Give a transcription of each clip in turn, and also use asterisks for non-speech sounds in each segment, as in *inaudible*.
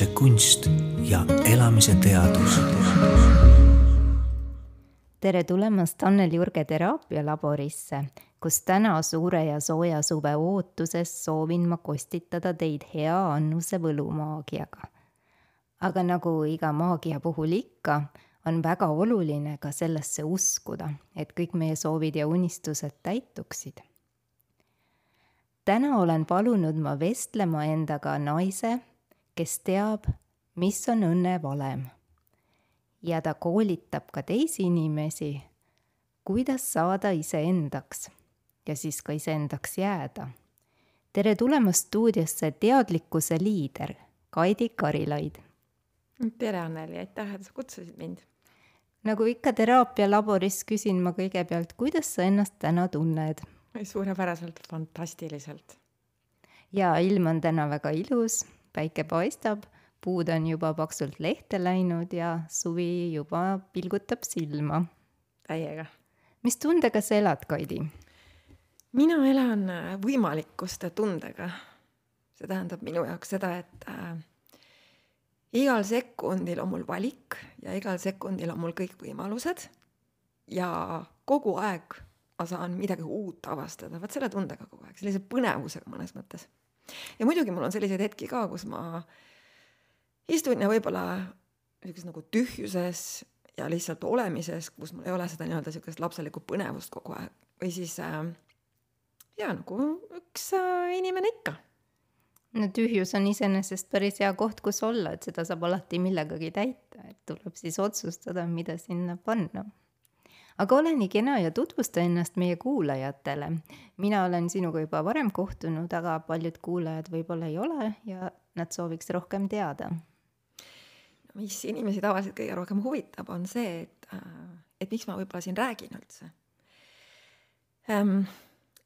elamise kunst ja elamise teadus. tere tulemast Annel Jurge teraapialaborisse, kus täna suure ja sooja suve ootuses soovin ma kostitada teid hea annuse võlumaagiaga. aga nagu iga maagia puhul ikka, on väga oluline ka sellesse uskuda, et kõik meie soovid ja unistused täituksid täna olen palunud ma vestlema endaga naise, kes teab, mis on õnne valem. ja ta koolitab ka teisi inimesi, kuidas saada iseendaks ja siis ka iseendaks jääda. tere tulemast stuudiosse teadlikkuse liider Kaidi Karilaid. tere, Anneli, aitäh, et sa kutsusid mind. nagu ikka teraapialaboris küsin ma kõigepealt, kuidas sa ennast täna tunned suurepäraselt, fantastiliselt. ja ilm on täna väga ilus, päike paistab, puud on juba paksult lehte läinud ja suvi juba pilgutab silma. täiega. mis tundega sa elad, Kaidi? mina elan äh, võimalikkuste tundega. see tähendab minu jaoks seda, et äh, igal sekundil on mul valik ja igal sekundil on mul kõik võimalused ja kogu aeg ma saan midagi uut avastada, vot selle tundega kogu aeg, sellise põnevusega mõnes mõttes. Ja muidugi mul on selliseid hetki ka, kus ma istun ja võib-olla niisuguses nagu tühjuses ja lihtsalt olemises, kus mul ei ole seda nii-öelda niisugust lapselikku põnevust kogu aeg. Või siis äh, ja nagu üks äh, inimene ikka. No tühjus on iseenesest päris hea koht, kus olla, et seda saab alati millegagi täita, et tuleb siis otsustada, mida sinna panna aga ole nii kena ja tutvusta ennast meie kuulajatele. mina olen sinuga juba varem kohtunud, aga paljud kuulajad võib-olla ei ole ja nad sooviks rohkem teada. mis inimesi tavaliselt kõige rohkem huvitab, on see, et, äh, et miks ma võib-olla siin räägin üldse ähm,.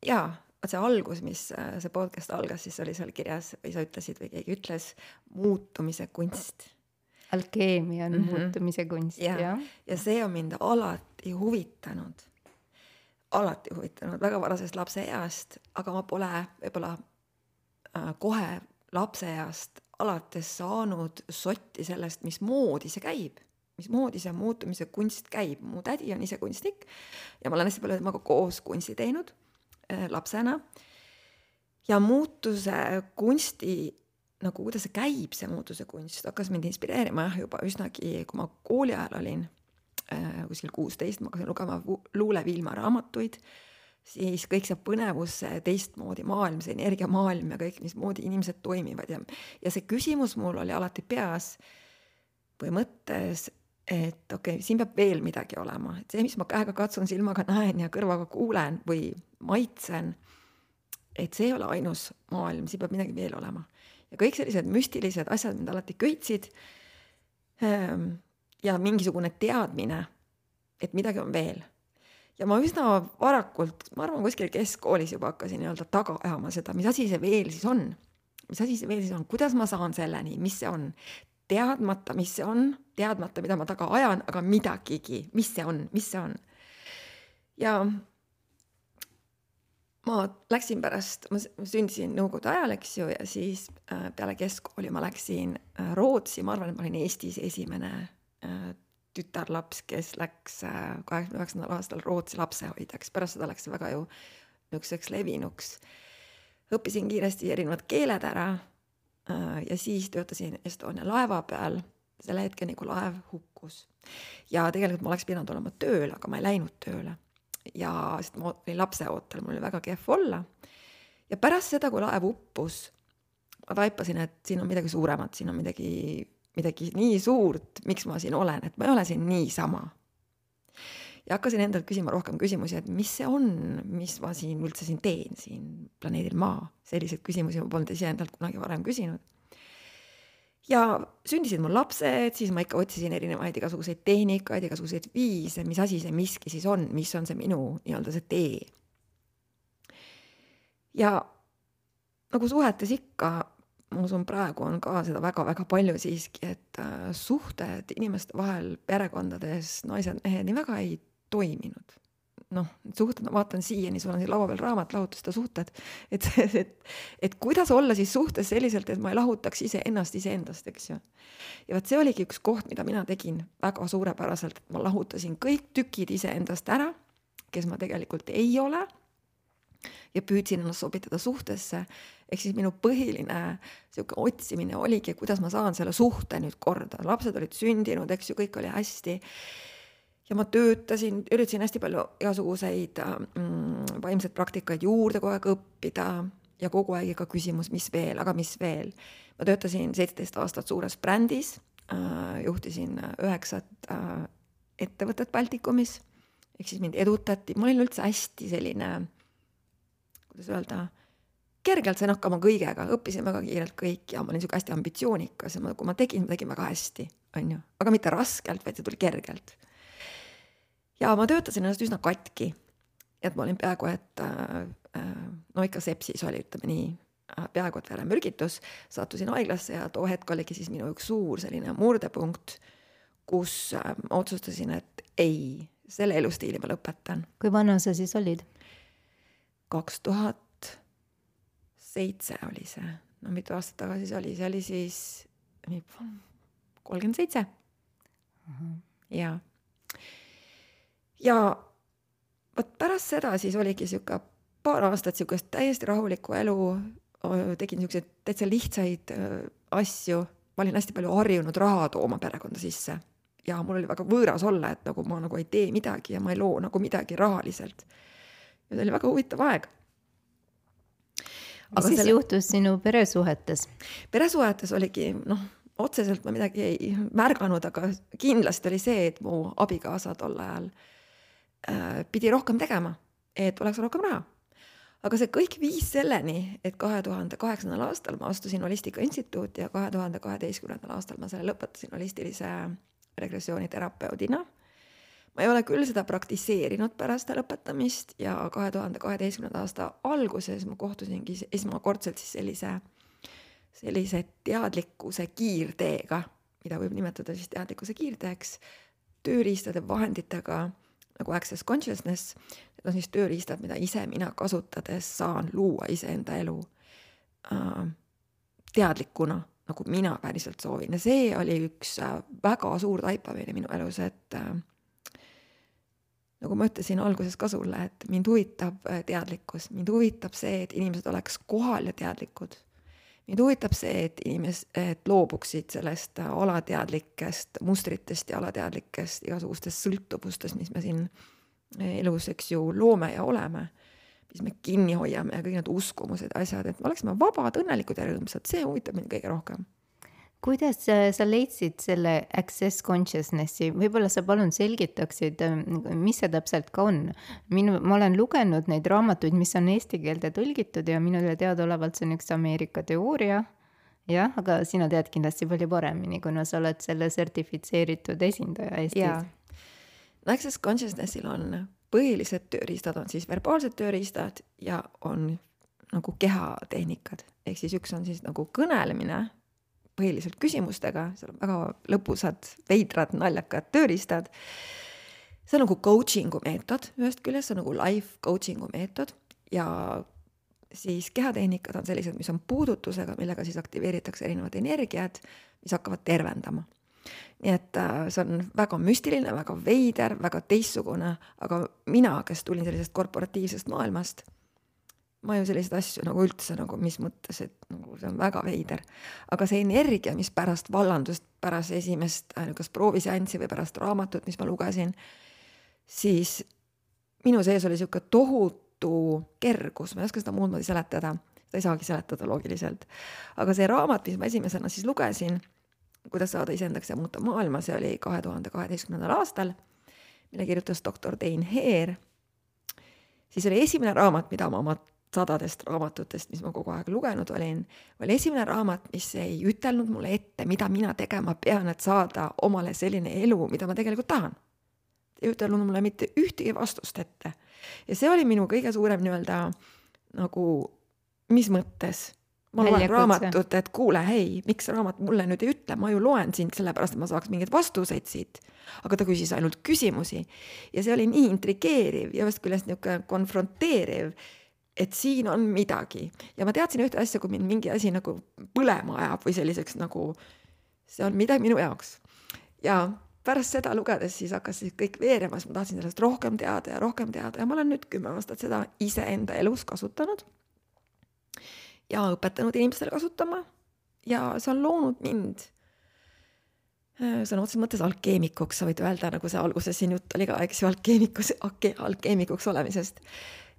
jaa, vot see algus, mis äh, see podcast algas, siis oli seal kirjas või sa ütlesid või keegi ütles, muutumise kunst alkeemia on mm -hmm. muutumise kunst ja, ja., ja see on mind alati huvitanud, alati huvitanud väga varasest lapseeast, aga ma pole võib-olla äh, kohe lapseeast alates saanud sotti sellest, mismoodi see käib, mismoodi see muutumise kunst käib. mu tädi on ise kunstnik ja ma olen hästi palju temaga koos kunsti teinud äh, lapsena. ja muutuse kunsti nagu kuidas see käib, see muutuse kunst, hakkas mind inspireerima jah, juba üsnagi, kui ma kooli ajal olin äh, kuskil kuusteist, ma hakkasin lugema Luule Viilma raamatuid, siis kõik see põnevus, see teistmoodi maailm, see energiamaailm ja kõik, mismoodi inimesed toimivad ja, ja see küsimus mul oli alati peas või mõttes, et okei okay,, siin peab veel midagi olema, et see, mis ma käega katsun, silmaga näen ja kõrvaga kuulen või maitsen, et see ei ole ainus maailm, siin peab midagi veel olema ja kõik sellised müstilised asjad mind alati köitsid. Ehm, ja mingisugune teadmine, et midagi on veel. ja ma üsna varakult, ma arvan, kuskil keskkoolis juba hakkasin nii-öelda taga ajama seda, mis asi see veel siis on. mis asi see veel siis on, kuidas ma saan selleni, mis see on, teadmata, mis see on, teadmata, mida ma taga ajan, aga midagigi, mis see on, mis see on. ja ma läksin pärast, ma sündisin nõukogude ajal, eks ju, ja siis äh, peale keskkooli ma läksin äh, Rootsi, ma arvan, et ma olin Eestis esimene äh, tütarlaps, kes läks kaheksakümne üheksandal aastal Rootsi lapsehoidjaks, pärast seda läks see väga ju niisuguseks levinuks. õppisin kiiresti erinevad keeled ära ja siis töötasin Estonia laeva peal selle hetkeni, kui laev hukkus. ja tegelikult ma oleks pidanud olema tööl, aga ma ei läinud tööle ja sest ma olin lapseootel, mul oli väga kehv olla. ja pärast seda, kui laev uppus, ma taipasin, et siin on midagi suuremat, siin on midagi, midagi nii suurt, miks ma siin olen, et ma ei ole siin niisama. ja hakkasin endalt küsima rohkem küsimusi, et mis see on, mis ma siin üldse siin teen, siin planeedil Maa. selliseid küsimusi ma polnud iseendalt kunagi varem küsinud ja sündisid mul lapsed, siis ma ikka otsisin erinevaid igasuguseid tehnikaid, igasuguseid viise, mis asi see miski siis on, mis on see minu nii-öelda see tee. ja nagu suhetes ikka, ma usun, praegu on ka seda väga-väga palju siiski, et äh, suhted inimeste vahel perekondades, naised-mehed nii väga ei toiminud. Noh, suhted, vaatan siiani, sul on siin laua peal raamat Lahutuste suhted, et, et, et kuidas olla siis suhtes selliselt, et ma ei lahutaks iseennast iseendast, eks ju. ja vot see oligi üks koht, mida mina tegin väga suurepäraselt, et ma lahutasin kõik tükid iseendast ära, kes ma tegelikult ei ole ja püüdsin ennast sobitada suhtesse. ehk siis minu põhiline sihuke otsimine oligi, kuidas ma saan selle suhte nüüd korda, lapsed olid sündinud, eks ju, kõik oli hästi ja ma töötasin, üritasin hästi palju igasuguseid mm, vaimseid praktikaid juurde kogu aeg õppida. Ja kogu aeg ikka küsimus, mis veel, aga mis veel. ma töötasin seitseteist aastat suures brändis äh,, juhtisin üheksat äh, ettevõtet Baltikumis, ehk siis mind edutati, ma olin üldse hästi selline, kuidas öelda, kergelt sain hakkama kõigega, õppisin väga kiirelt kõik ja ma olin niisugune hästi ambitsioonikas ja ma, kui ma tegin, ma tegin väga hästi, on ju, aga mitte raskelt, vaid see tuli kergelt ja ma töötasin ennast üsna katki. et ma olin peaaegu, et äh, äh, no ikka sepsis oli, ütleme nii, äh, peaaegu et veremürgitus, sattusin haiglasse ja too hetk oligi siis minu üks suur selline murdepunkt, kus ma otsustasin, et ei, selle elustiili ma lõpetan. kui vana sa siis olid? kaks tuhat seitse oli see, no mitu aastat tagasi see oli, see oli siis kolmkümmend seitse. jaa ja vot pärast seda siis oligi sihuke paar aastat sihukest täiesti rahulikku elu, tegin siukseid täitsa lihtsaid asju, ma olin hästi palju harjunud raha tooma perekonda sisse ja mul oli väga võõras olla, et nagu ma nagu ei tee midagi ja ma ei loo nagu midagi rahaliselt. ja see oli väga huvitav aeg. mis siis selle... juhtus sinu peresuhetes? peresuhetes oligi noh, otseselt ma midagi ei märganud, aga kindlasti oli see, et mu abikaasa tol ajal äh, pidi rohkem tegema, et oleks rohkem raha. aga see kõik viis selleni, et kahe tuhande kaheksandal aastal ma astusin Holistika Instituuti ja kahe tuhande kaheteistkümnendal aastal ma selle lõpetasin holistilise regressiooniterapeudina. ma ei ole küll seda praktiseerinud pärast lõpetamist ja kahe tuhande kaheteistkümnenda aasta alguses ma kohtusingi esmakordselt siis sellise, sellise teadlikkuse kiirteega, mida võib nimetada siis teadlikkuse kiirteeks, tööriistade, vahenditega nagu access consciousness, need on siis tööriistad, mida ise mina kasutades saan luua iseenda elu äh, teadlikuna, nagu mina päriselt soovin. Ja see oli üks äh, väga suur taipamine minu elus, et äh, nagu ma ütlesin alguses ka sulle, et mind huvitab äh, teadlikkus, mind huvitab see, et inimesed oleks kohal ja teadlikud mind huvitab see, et inimes-, et loobuksid sellest alateadlikest mustritest ja alateadlikest igasugustest sõltuvustest, mis me siin elus, eks ju, loome ja oleme, mis me kinni hoiame ja kõik need uskumused, asjad, et me oleksime vabad, õnnelikud ja rõõmsad, see huvitab mind kõige rohkem kuidas sa leidsid selle access consciousness'i, võib-olla sa palun selgitaksid, mis see täpselt ka on? minu, ma olen lugenud neid raamatuid, mis on eesti keelde tõlgitud ja minule teadaolevalt see on üks Ameerika teooria. jah, aga sina tead kindlasti palju paremini, kuna sa oled selle sertifitseeritud esindaja Eestis. access consciousness'il on põhilised tööriistad on siis verbaalsed tööriistad ja on nagu kehatehnikad, ehk siis üks on siis nagu kõnelemine põhiliselt küsimustega, seal on väga lõbusad, veidrad, naljakad tööriistad. see on nagu coaching'u meetod, ühest küljest see on nagu life coaching'u meetod ja siis kehatehnikad on sellised, mis on puudutusega, millega siis aktiveeritakse erinevad energiad, mis hakkavad tervendama. nii et äh, see on väga müstiline, väga veider, väga teistsugune, aga mina, kes tulin sellisest korporatiivsest maailmast ma ju selliseid asju nagu üldse nagu mis mõttes, et nagu see on väga veider. aga see energia, mis pärast vallandust, pärast esimest kas prooviseanssi või pärast raamatut, mis ma lugesin, siis minu sees oli sihuke tohutu kergus, ma ei oska seda muud moodi seletada, seda ei saagi seletada loogiliselt. aga see raamat, mis ma esimesena siis lugesin, kuidas saada iseendaks ja muuta maailma, see oli kahe tuhande kaheteistkümnendal aastal, mille kirjutas doktor Tein Heer siis oli esimene raamat, mida ma oma sadadest raamatutest, mis ma kogu aeg lugenud olin, oli esimene raamat, mis ei ütelnud mulle ette, mida mina tegema pean, et saada omale selline elu, mida ma tegelikult tahan. ei ütelnud mulle mitte ühtegi vastust ette. ja see oli minu kõige suurem nii-öelda nagu, mis mõttes ma loen raamatut, et kuule, hei, miks raamat mulle nüüd ei ütle, ma ju loen sind sellepärast, et ma saaks mingeid vastuseid siit. aga ta küsis ainult küsimusi ja see oli nii intrigeeriv ja ühest küljest niisugune konfronteeriv, et siin on midagi. Ja ma teadsin ühte asja, kui mind mingi asi nagu põlema ajab või selliseks nagu see on midagi minu jaoks. Ja pärast seda lugedes siis hakkas siis kõik veerema, siis ma tahtsin sellest rohkem teada ja rohkem teada. Ja ma olen nüüd kümme aastat seda iseenda elus kasutanud ja õpetanud inimestele kasutama. Ja see on loonud mind äh, sõna otseses mõttes alkeemikuks, sa võid öelda, nagu see alguses siin jutt oli ka, eks ju, alkeemikus, alkeemikuks olemisest.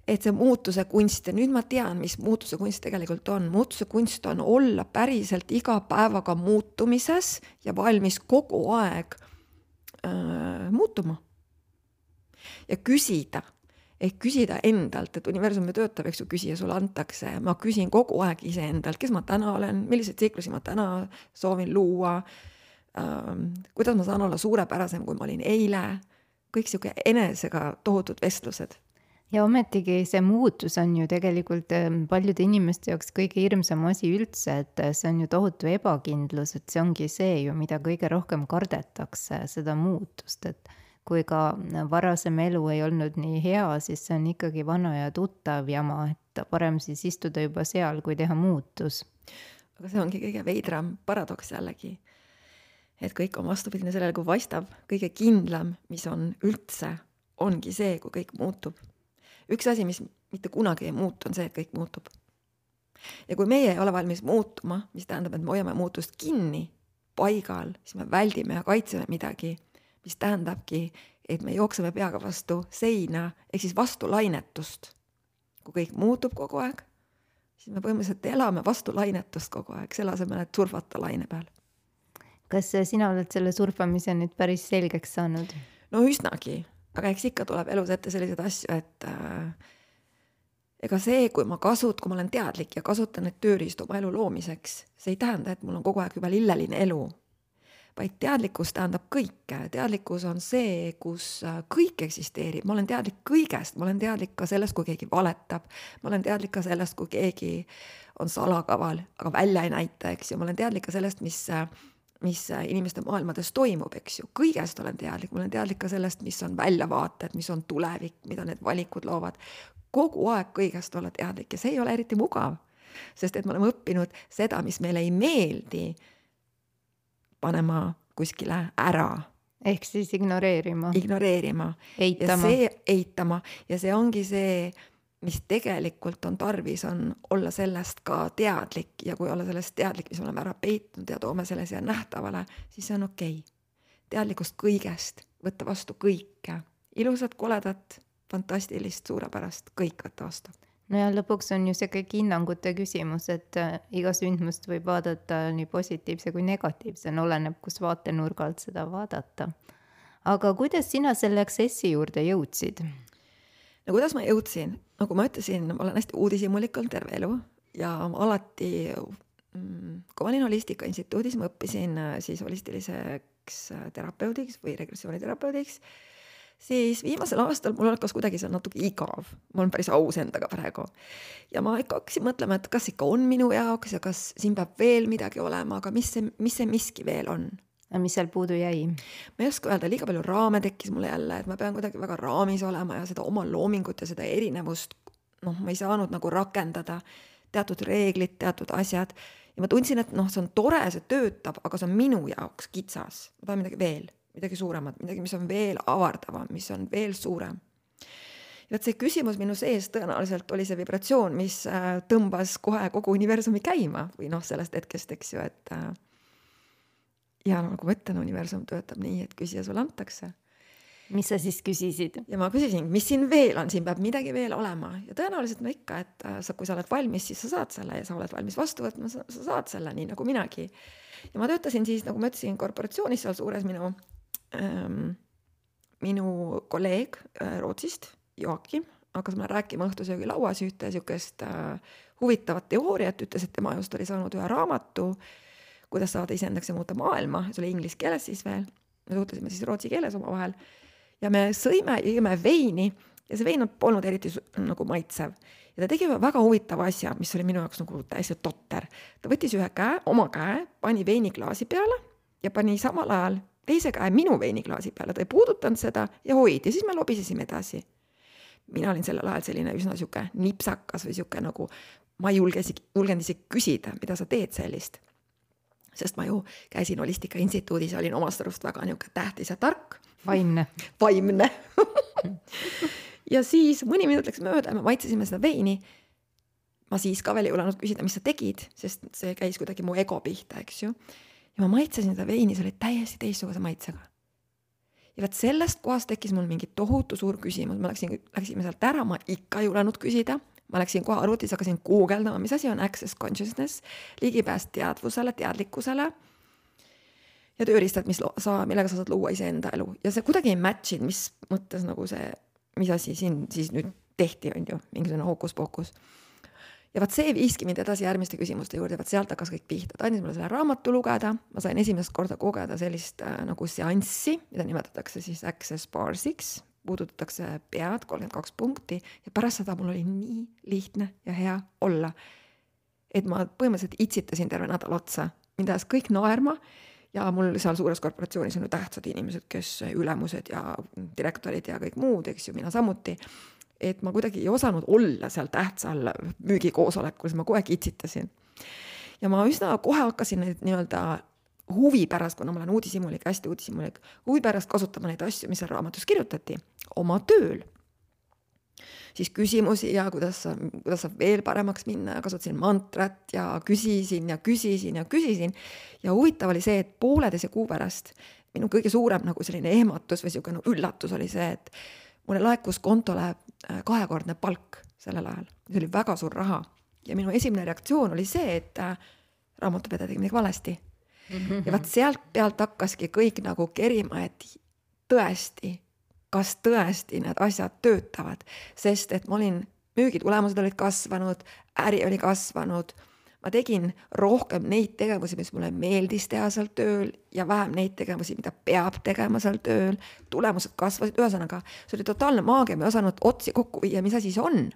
Et see muutuse kunst ja nüüd ma tean, mis muutuse kunst tegelikult on. muutuse kunst on olla päriselt iga päevaga muutumises ja valmis kogu aeg äh, muutuma. ja küsida ehk küsida endalt, et universum ju töötab, eks ju, küsija sulle antakse, ma küsin kogu aeg iseendalt, kes ma täna olen, milliseid tsiklusi ma täna soovin luua ähm,. kuidas ma saan olla suurepärasem, kui ma olin eile. kõik sihuke enesega tohutud vestlused. Ja ometigi see muutus on ju tegelikult ähm, paljude inimeste jaoks kõige hirmsam asi üldse, et äh, see on ju tohutu ebakindlus, et see ongi see ju, mida kõige rohkem kardetakse, seda muutust, et kui ka varasem elu ei olnud nii hea, siis see on ikkagi vana ja tuttav jama, et parem siis istuda juba seal, kui teha muutus. aga see ongi kõige veidram paradoks jällegi. et kõik on vastupidine sellele, kui paistab, kõige kindlam, mis on üldse, ongi see, kui kõik muutub. Üks asi, mis mitte kunagi ei muutu, on see, et kõik muutub. ja kui meie ei ole valmis muutuma, mis tähendab, et me hoiame muutust kinni paigal, siis me väldime ja kaitseme midagi, mis tähendabki, et me jookseme peaga vastu seina ehk siis vastu lainetust. kui kõik muutub kogu aeg, siis me põhimõtteliselt elame vastu lainetust kogu aeg, selle asemel, et surfata laine peal. kas äh, sina oled selle surfamise nüüd päris selgeks saanud? no üsnagi, aga eks ikka tuleb elus ette selliseid asju, et äh, ega see, kui ma kasut-, kui ma olen teadlik ja kasutan neid tööriistu oma elu loomiseks, see ei tähenda, et mul on kogu aeg juba lilleline elu. vaid teadlikkus tähendab kõike, teadlikkus on see, kus äh, kõik eksisteerib, ma olen teadlik kõigest, ma olen teadlik ka sellest, kui keegi valetab, ma olen teadlik ka sellest, kui keegi on salakaval, aga välja ei näita, eks ju, ma olen teadlik ka sellest, mis äh, mis äh, inimeste maailmades toimub, eks ju, kõigest olen teadlik, ma olen teadlik ka sellest, mis on väljavaated, mis on tulevik, mida need valikud loovad. kogu aeg kõigest olla teadlik ja see ei ole eriti mugav, sest et me oleme õppinud seda, mis meile ei meeldi, panema kuskile ära, ehk siis ignoreerima, ignoreerima. Ja see eitama. Ja see ongi see, mis tegelikult on tarvis, on olla sellest ka teadlik ja kui olla sellest teadlik, mis me oleme ära peitnud ja toome selle siia nähtavale, siis see on okei okay.. teadlikkust kõigest, võtta vastu kõike, ilusat, koledat, fantastilist, suurepärast, kõik võtta vastu. no ja lõpuks on ju see kõik hinnangute küsimus, et äh, iga sündmust võib vaadata nii positiivse kui negatiivsena, oleneb, kus vaatenurga alt seda vaadata. aga kuidas sina selle Accessi juurde jõudsid? No kuidas ma jõudsin, nagu ma ütlesin, ma olen hästi uudishimulik olnud terve elu. Ja alati, kui ma olin Holistika Instituudis, ma õppisin äh, siis holistiliseks äh, terapeudiks või regressiooniterapeudiks, siis viimasel aastal mul hakkas kuidagi seal natuke igav, ma olen päris aus endaga praegu. ja ma ikka hakkasin mõtlema, et kas ikka on minu jaoks ja kas siin peab veel midagi olema, aga mis see, mis see miski veel on mis seal puudu jäi? ma ei oska öelda, liiga palju raame tekkis mulle jälle, et ma pean kuidagi väga raamis olema ja seda oma loomingut ja seda erinevust, noh, ma ei saanud nagu rakendada teatud reeglid, teatud asjad ja ma tundsin, et noh, see on tore, see töötab, aga see on minu jaoks kitsas, ma tahan midagi veel, midagi suuremat, midagi, mis on veel avardavam, mis on veel suurem. ja vot see küsimus minu sees tõenäoliselt oli see vibratsioon, mis äh, tõmbas kohe kogu universumi käima või noh, sellest hetkest, eks ju, et äh, ja nagu ütlen, universum töötab nii, et küsija sulle antakse. mis sa siis küsisid? ja ma küsisin, mis siin veel on, siin peab midagi veel olema ja tõenäoliselt no ikka, et äh, sa, kui sa oled valmis, siis sa saad selle ja sa oled valmis vastu võtma, sa saad selle nii nagu minagi. ja ma töötasin siis, nagu ma ütlesin, korporatsioonis seal suures minu ähm,, minu kolleeg äh, Rootsist, Joakim, hakkas mulle rääkima õhtusöögilauas ühte niisugust äh, huvitavat teooriat, ütles, et tema just oli saanud ühe raamatu kuidas saada iseendaks ja muuta maailma, see oli inglise keeles siis veel, me suhtlesime siis rootsi keeles omavahel ja me sõime ja jõime veini ja see vein polnud eriti nagu maitsev. ja ta tegi väga huvitava asja, mis oli minu jaoks nagu täiesti totter. ta võttis ühe käe, oma käe, pani veiniklaasi peale ja pani samal ajal teise käe minu veiniklaasi peale, ta ei puudutanud seda ja hoid ja siis me lobisesime edasi. mina olin sellel ajal selline üsna sihuke nipsakas või sihuke nagu, ma ei julge isegi, julgenud isegi küsida, mida sa teed sellist. Sest ma ju käisin Holistika Instituudis, olin omast arust väga nihuke tähtis ja tark. vaimne. *laughs* vaimne *laughs* ja siis mõni minut läks mööda ja me maitsesime seda veini. ma siis ka veel ei julgenud küsida, mis sa tegid, sest see käis kuidagi mu ego pihta, eks ju ja ma maitsesin seda veini, see oli täiesti teistsuguse maitsega. ja vot sellest kohast tekkis mul mingi tohutu suur küsimus, ma läksin, läksime sealt ära, ma ikka ei julenud küsida, ma läksin kohe arvutis, hakkasin guugeldama, mis asi on access consciousness, ligipääs teadvusele, teadlikkusele ja tööriistad, mis sa, millega sa saad luua iseenda elu. Ja see kuidagi ei match inud, mis mõttes nagu see, mis asi siin siis nüüd tehti, on ju, mingisugune hookus-pookus ja vot see viiski mind edasi järgmiste küsimuste juurde, vot sealt hakkas kõik pihta, ta andis mulle selle raamatu lugeda, ma sain esimest korda kogeda sellist äh, nagu seanssi, mida nimetatakse siis access barsiks, puudutatakse pead, kolmkümmend kaks punkti ja pärast seda mul oli nii lihtne ja hea olla. et ma põhimõtteliselt itsitasin terve nädal otsa, mind ajas kõik naerma ja mul seal suures korporatsioonis on ju tähtsad inimesed, kes ülemused ja direktorid ja kõik muud, eks ju, mina samuti et ma kuidagi ei osanud olla seal tähtsal müügikoosolekul, siis ma kogu aeg itsitasin. ja ma üsna kohe hakkasin neid nii-öelda huvi pärast, kuna ma olen uudishimulik, hästi uudishimulik, huvi pärast kasutama neid asju, mis seal raamatus kirjutati, oma tööl. siis küsimusi ja kuidas kuidas saab veel paremaks minna ja kasutasin mantrat ja küsisin ja küsisin ja küsisin. ja huvitav oli see, et pooleteise kuu pärast minu kõige suurem nagu selline ehmatus või niisugune nagu üllatus oli see, et mulle laekus kontole äh, kahekordne palk sellel ajal, see oli väga suur raha ja minu esimene reaktsioon oli see, et äh, raamatupidaja tegi midagi valesti. Ja vot sealt pealt hakkaski kõik nagu kerima, et tõesti, kas tõesti need asjad töötavad, sest et ma olin, müügitulemused olid kasvanud, äri oli kasvanud ma tegin rohkem neid tegevusi, mis mulle meeldis teha seal tööl ja vähem neid tegevusi, mida peab tegema seal tööl. tulemused kasvasid, ühesõnaga see oli totaalne maagia, ma ei osanud otsi kokku viia, mis asi see on.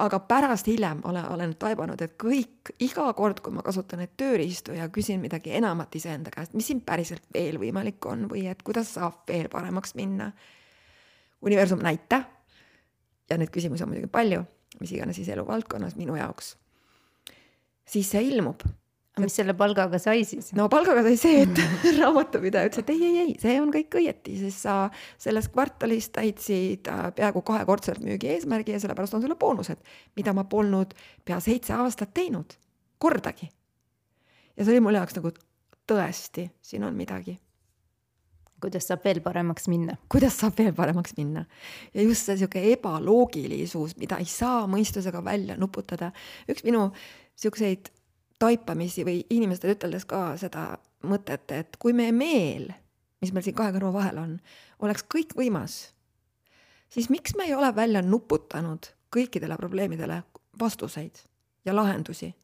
Aga pärast hiljem olen, olen taibanud, et kõik, iga kord, kui ma kasutan neid tööriistu ja küsin midagi enamat iseenda käest, mis siin päriselt veel võimalik on või et kuidas saab veel paremaks minna. universum näita. ja neid küsimusi on muidugi palju, mis iganes siis eluvaldkonnas minu jaoks siis see ilmub. Mis selle palgaga sai siis? no palgaga sai see, et *laughs* raamatupidaja ütles, et ei, ei, ei, see on kõik õieti, sest sa selles kvartalis täitsid äh, peaaegu kahekordselt müügi eesmärgi ja sellepärast on sulle boonused, mida ma polnud pea seitse aastat teinud, kordagi. ja see oli mul jaoks nagu tõesti, siin on midagi kuidas saab veel paremaks minna? kuidas saab veel paremaks minna ja just see sihuke ebaloogilisus, mida ei saa mõistusega välja nuputada. üks minu siukseid taipamisi või inimestele üteldes ka seda mõtet, et kui meie meel, mis meil siin kahe kõrva vahel on, oleks kõikvõimas, siis miks me ei ole välja nuputanud kõikidele probleemidele vastuseid ja lahendusi?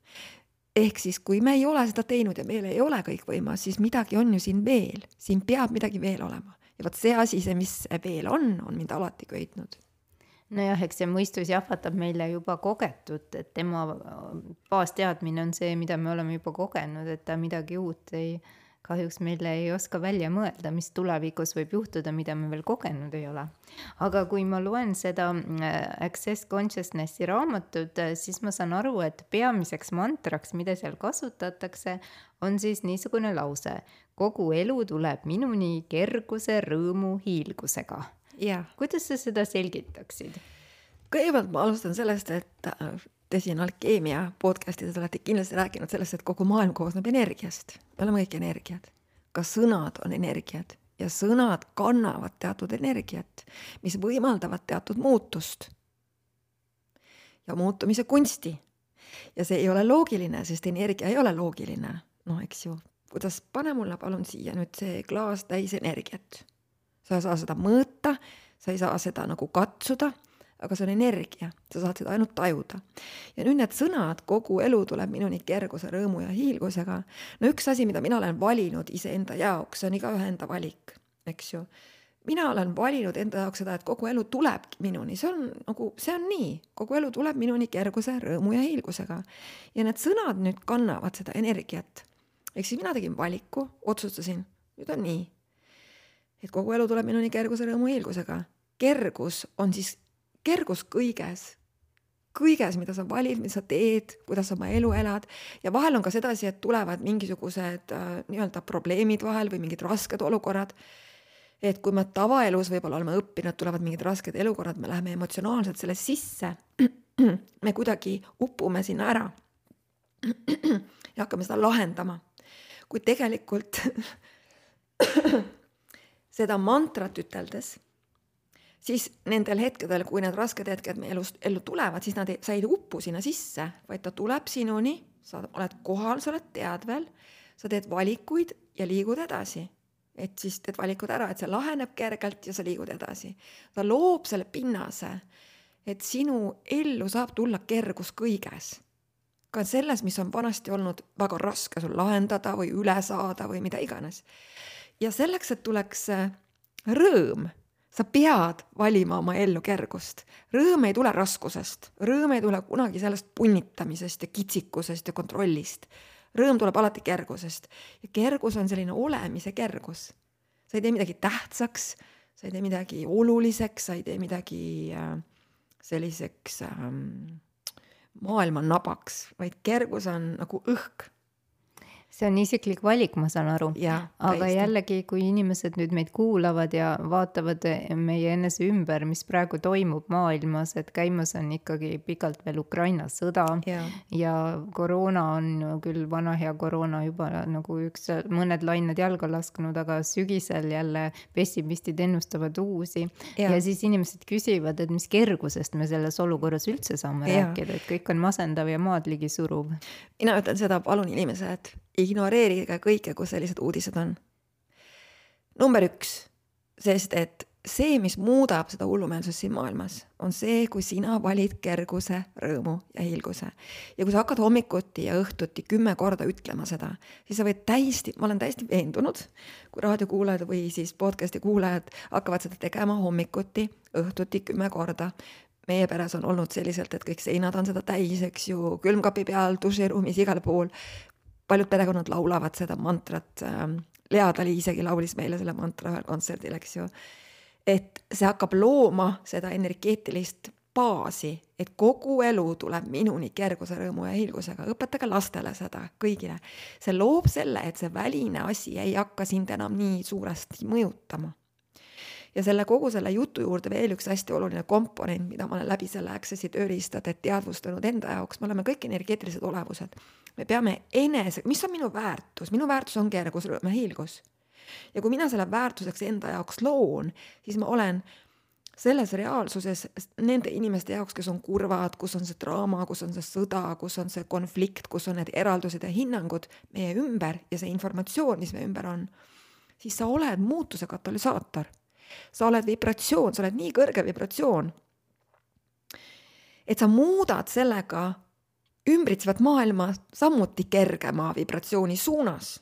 ehk siis, kui me ei ole seda teinud ja meil ei ole kõikvõimas, siis midagi on ju siin veel, siin peab midagi veel olema. Ja vot see asi, see, mis veel on, on mind alati köitnud nojah, eks see mõistus jahvatab meile juba kogetut, et tema baasteadmine on see, mida me oleme juba kogenud, et ta midagi uut ei, kahjuks meile ei oska välja mõelda, mis tulevikus võib juhtuda, mida me veel kogenud ei ole. aga kui ma loen seda äh, Access Consciousnessi raamatut, äh, siis ma saan aru, et peamiseks mantraks, mida seal kasutatakse, on siis niisugune lause. kogu elu tuleb minuni kerguse, rõõmu, hiilgusega kuidas sa seda selgitaksid? kõigepealt ma alustan sellest, et äh, te siin Alkeemia podcastides olete kindlasti rääkinud sellest, et kogu maailm koosneb energiast. me oleme kõik energiad. ka sõnad on energiad ja sõnad kannavad teatud energiat, mis võimaldavad teatud muutust. ja muutumise kunsti. ja see ei ole loogiline, sest energia ei ole loogiline. noh, eks ju, kuidas, pane mulle palun siia nüüd see klaas täis energiat sa ei saa seda mõõta, sa ei saa seda nagu katsuda, aga see on energia, sa saad seda ainult tajuda. ja nüüd need sõnad, kogu elu tuleb minuni kerguse, rõõmu ja hiilgusega. no üks asi, mida mina olen valinud iseenda jaoks, see on igaühe enda valik, eks ju. mina olen valinud enda jaoks seda, et kogu elu tulebki minuni, see on nagu, see on nii, kogu elu tuleb minuni kerguse, rõõmu ja hiilgusega. ja need sõnad nüüd kannavad seda energiat. ehk siis mina tegin valiku, otsustasin, nüüd on nii. Et kogu elu tuleb minuni kerguse, rõõmu, hiilgusega. kergus on siis, kergus kõiges, kõiges, mida sa valid, mida sa teed, kuidas sa oma elu elad. Ja vahel on ka sedasi, et tulevad mingisugused äh, nii-öelda probleemid vahel või mingid rasked olukorrad. Et kui me tavaelus võib-olla oleme õppinud, tulevad mingid rasked elukorrad, me läheme emotsionaalselt selles sisse, *clears throat* me kuidagi upume sinna ära. *clears throat* Ja hakkame seda lahendama. kuid tegelikult *clears throat* seda mantrat üteldes, siis nendel hetkedel, kui need rasked hetked meie elust, ellu tulevad, siis nad ei, sa ei uppu sinna sisse, vaid ta tuleb sinuni, sa oled kohal, sa oled teadvel, sa teed valikuid ja liigud edasi et siis teed valikud ära, et see laheneb kergelt ja sa liigud edasi. ta loob selle pinnase, et sinu ellu saab tulla kergus kõiges. ka selles, mis on vanasti olnud väga raske sul lahendada või üle saada või mida iganes. Ja selleks, et tuleks äh, rõõm, sa pead valima oma ellu kergust. rõõm ei tule raskusest, rõõm ei tule kunagi sellest punnitamisest ja kitsikusest ja kontrollist rõõm tuleb alati kergusest ja kergus on selline olemise kergus. sa ei tee midagi tähtsaks, sa ei tee midagi oluliseks, sa ei tee midagi äh, selliseks ähm, maailma nabaks, vaid kergus on nagu õhk see on isiklik valik, ma saan aru. aga jällegi, kui inimesed nüüd meid kuulavad ja vaatavad meie enese ümber, mis praegu toimub maailmas, et käimas on ikkagi pikalt veel Ukraina sõda ja, ja koroona on küll vana hea koroona juba nagu üks, mõned lained jalga lasknud, aga sügisel jälle pessimistid ennustavad uusi. ja siis inimesed küsivad, et mis kergusest me selles olukorras üldse saame ja. rääkida, et kõik on masendav ja maad ligi suruv. mina ütlen seda, palun inimesed ignoreerige kõike, kus sellised uudised on. number üks, sest et see, mis muudab seda hullumeelsust siin maailmas, on see, kui sina valid kerguse, rõõmu ja hiilguse. ja kui sa hakkad hommikuti ja õhtuti kümme korda ütlema seda, siis sa võid täiesti, ma olen täiesti veendunud, kui raadiokuulajad või siis podcast'i kuulajad hakkavad seda tegema hommikuti, õhtuti kümme korda, meie peres on olnud selliselt, et kõik seinad on seda täis, eks ju, külmkapi peal, duširuumis, igal pool paljud perekonnad laulavad seda mantrat, ähm, Lea Tali isegi laulis meile selle mantra ühel kontserdil, eks ju. et see hakkab looma seda energeetilist baasi, et kogu elu tuleb minuni kerguse, rõõmu ja hiilgusega, õpetage lastele seda, kõigile. see loob selle, et see väline asi ei hakka sind enam nii suuresti mõjutama ja selle kogu selle jutu juurde veel üks hästi oluline komponent, mida ma olen läbi selle Access'i tööriistade teadvustanud enda jaoks, me oleme kõik energeetilised olevused. me peame enese, mis on minu väärtus, minu väärtus on kergus, rõõm ja hiilgus. ja kui mina selle väärtuseks enda jaoks loon, siis ma olen selles reaalsuses nende inimeste jaoks, kes on kurvad, kus on see draama, kus on see sõda, kus on see konflikt, kus on need eraldused ja hinnangud meie ümber ja see informatsioon, mis meie ümber on, siis sa oled muutuse katalüsaator sa oled vibratsioon, sa oled nii kõrge vibratsioon, et sa muudad sellega ümbritsevat maailma samuti kergema vibratsiooni suunas.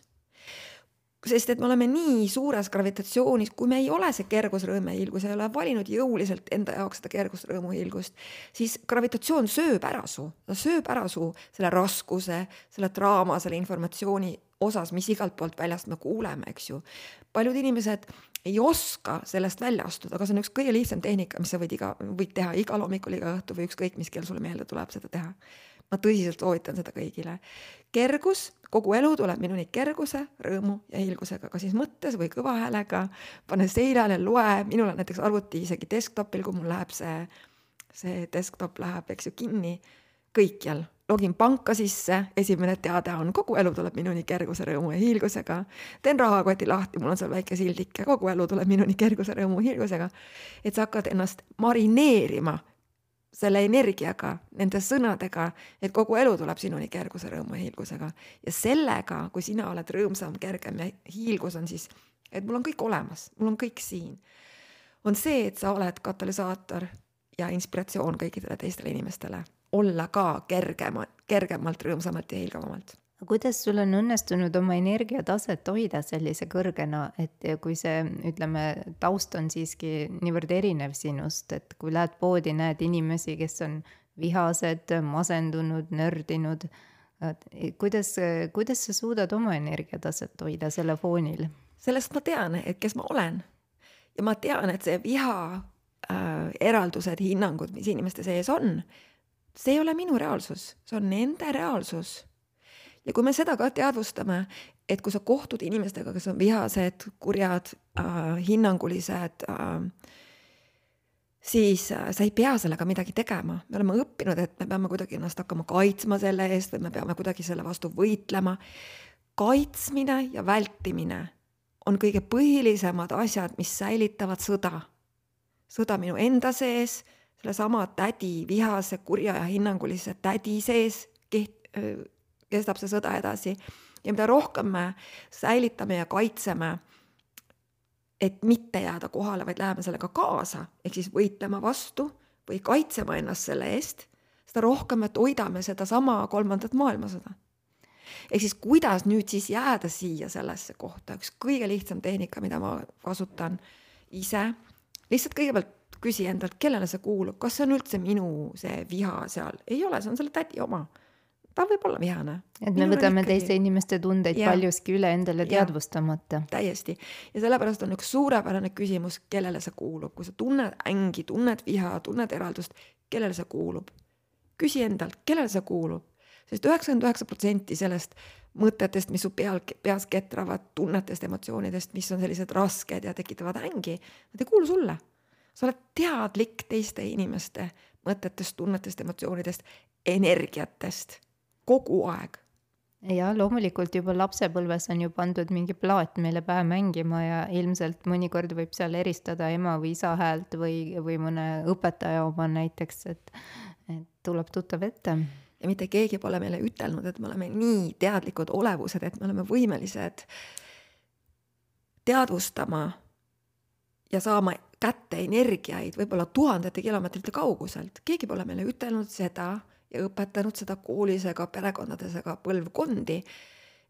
sest et me oleme nii suures gravitatsioonis, kui me ei ole see kergus, rõõm ja hiilgus, ei ole valinud jõuliselt enda jaoks seda kergust, rõõmu, hiilgust, siis gravitatsioon sööb ära su, ta sööb ära su selle raskuse, selle draama, selle informatsiooni osas, mis igalt poolt väljast me kuuleme, eks ju. paljud inimesed ei oska sellest välja astuda, aga see on üks kõige lihtsam tehnika, mis sa võid iga, võid teha igal hommikul, iga õhtu või ükskõik, mis kell sulle meelde tuleb seda teha. ma tõsiselt soovitan seda kõigile. kergus, kogu elu tuleb minuni kerguse, rõõmu ja hiilgusega, kas siis mõttes või kõva häälega, pane seljale, loe, minul on näiteks arvuti isegi desktopil, kui mul läheb see, see desktop läheb, eks ju, kinni, kõikjal login panka sisse, esimene teade on kogu elu tuleb minuni kerguse, rõõmu ja hiilgusega. teen rahakoti lahti, mul on seal väike sildik ja kogu elu tuleb minuni kerguse, rõõmu, hiilgusega. et sa hakkad ennast marineerima selle energiaga, nende sõnadega, et kogu elu tuleb sinuni kerguse, rõõmu ja hiilgusega. ja sellega, kui sina oled rõõmsam, kergem ja hiilgus on siis, et mul on kõik olemas, mul on kõik siin, on see, et sa oled katalüsaator ja inspiratsioon kõikidele teistele inimestele olla ka kergema, kergemalt, rõõmsamalt ja hiilgavamalt kuidas sul on õnnestunud oma energiataset hoida sellise kõrgena, et kui see, ütleme, taust on siiski niivõrd erinev sinust, et kui lähed poodi, näed inimesi, kes on vihased, masendunud, nördinud, kuidas, kuidas sa suudad oma energiataset hoida selle foonil? sellest ma tean, et kes ma olen. ja ma tean, et see viha äh, eraldused, hinnangud, mis inimeste sees on, see ei ole minu reaalsus, see on nende reaalsus ja kui me seda ka teadvustame, et kui sa kohtud inimestega, kes on vihased, kurjad äh,, hinnangulised äh,, siis äh, sa ei pea sellega midagi tegema, me oleme õppinud, et me peame kuidagi ennast hakkama kaitsma selle eest või me peame kuidagi selle vastu võitlema. kaitsmine ja vältimine on kõige põhilisemad asjad, mis säilitavad sõda. sõda minu enda sees, sellesama tädi, vihase, kurja ja hinnangulise tädi sees keht-, kestab see sõda edasi. ja mida rohkem me säilitame ja kaitseme, et mitte jääda kohale, vaid läheme sellega kaasa, ehk siis võitlema vastu või kaitsema ennast selle eest, seda rohkem me toidame sedasama kolmandat maailmasõda. ehk siis kuidas nüüd siis jääda siia sellesse kohta, üks kõige lihtsam tehnika, mida ma kasutan ise, lihtsalt kõigepealt küsi endalt, kellele see kuulub, kas see on üldse minu see viha seal, ei ole, see on selle tädi oma ta võib olla vihane. et me võtame ikkagi... teiste inimeste tundeid ja. paljuski üle endale teadvustamata. täiesti ja sellepärast on üks suurepärane küsimus, kellele see kuulub, kui sa tunned ängi, tunned viha, tunned eraldust, kellele see kuulub. küsi endalt, kellele see kuulub, sest üheksakümmend üheksa protsenti sellest mõtetest, mis su peal, peas ketravad, tunnetest, emotsioonidest, mis on sellised rasked ja tekitavad ängi, nad ei kuulu sulle. Sa oled teadlik teiste inimeste mõtetest, tunnetest, emotsioonidest, energiatest kogu aeg. ja loomulikult juba lapsepõlves on ju pandud mingi plaat meile pähe mängima ja ilmselt mõnikord võib seal eristada ema või isa häält või, või mõne õpetaja oma näiteks, et, et tuleb tuttav ette ja mitte keegi pole meile ütelnud, et me oleme nii teadlikud olevused, et me oleme võimelised teadvustama ja saama kätte energiaid võib-olla tuhandete kilomeetrite kauguselt. keegi pole meile ütelnud seda, ja õpetanud seda koolis ega perekondades ega põlvkondi,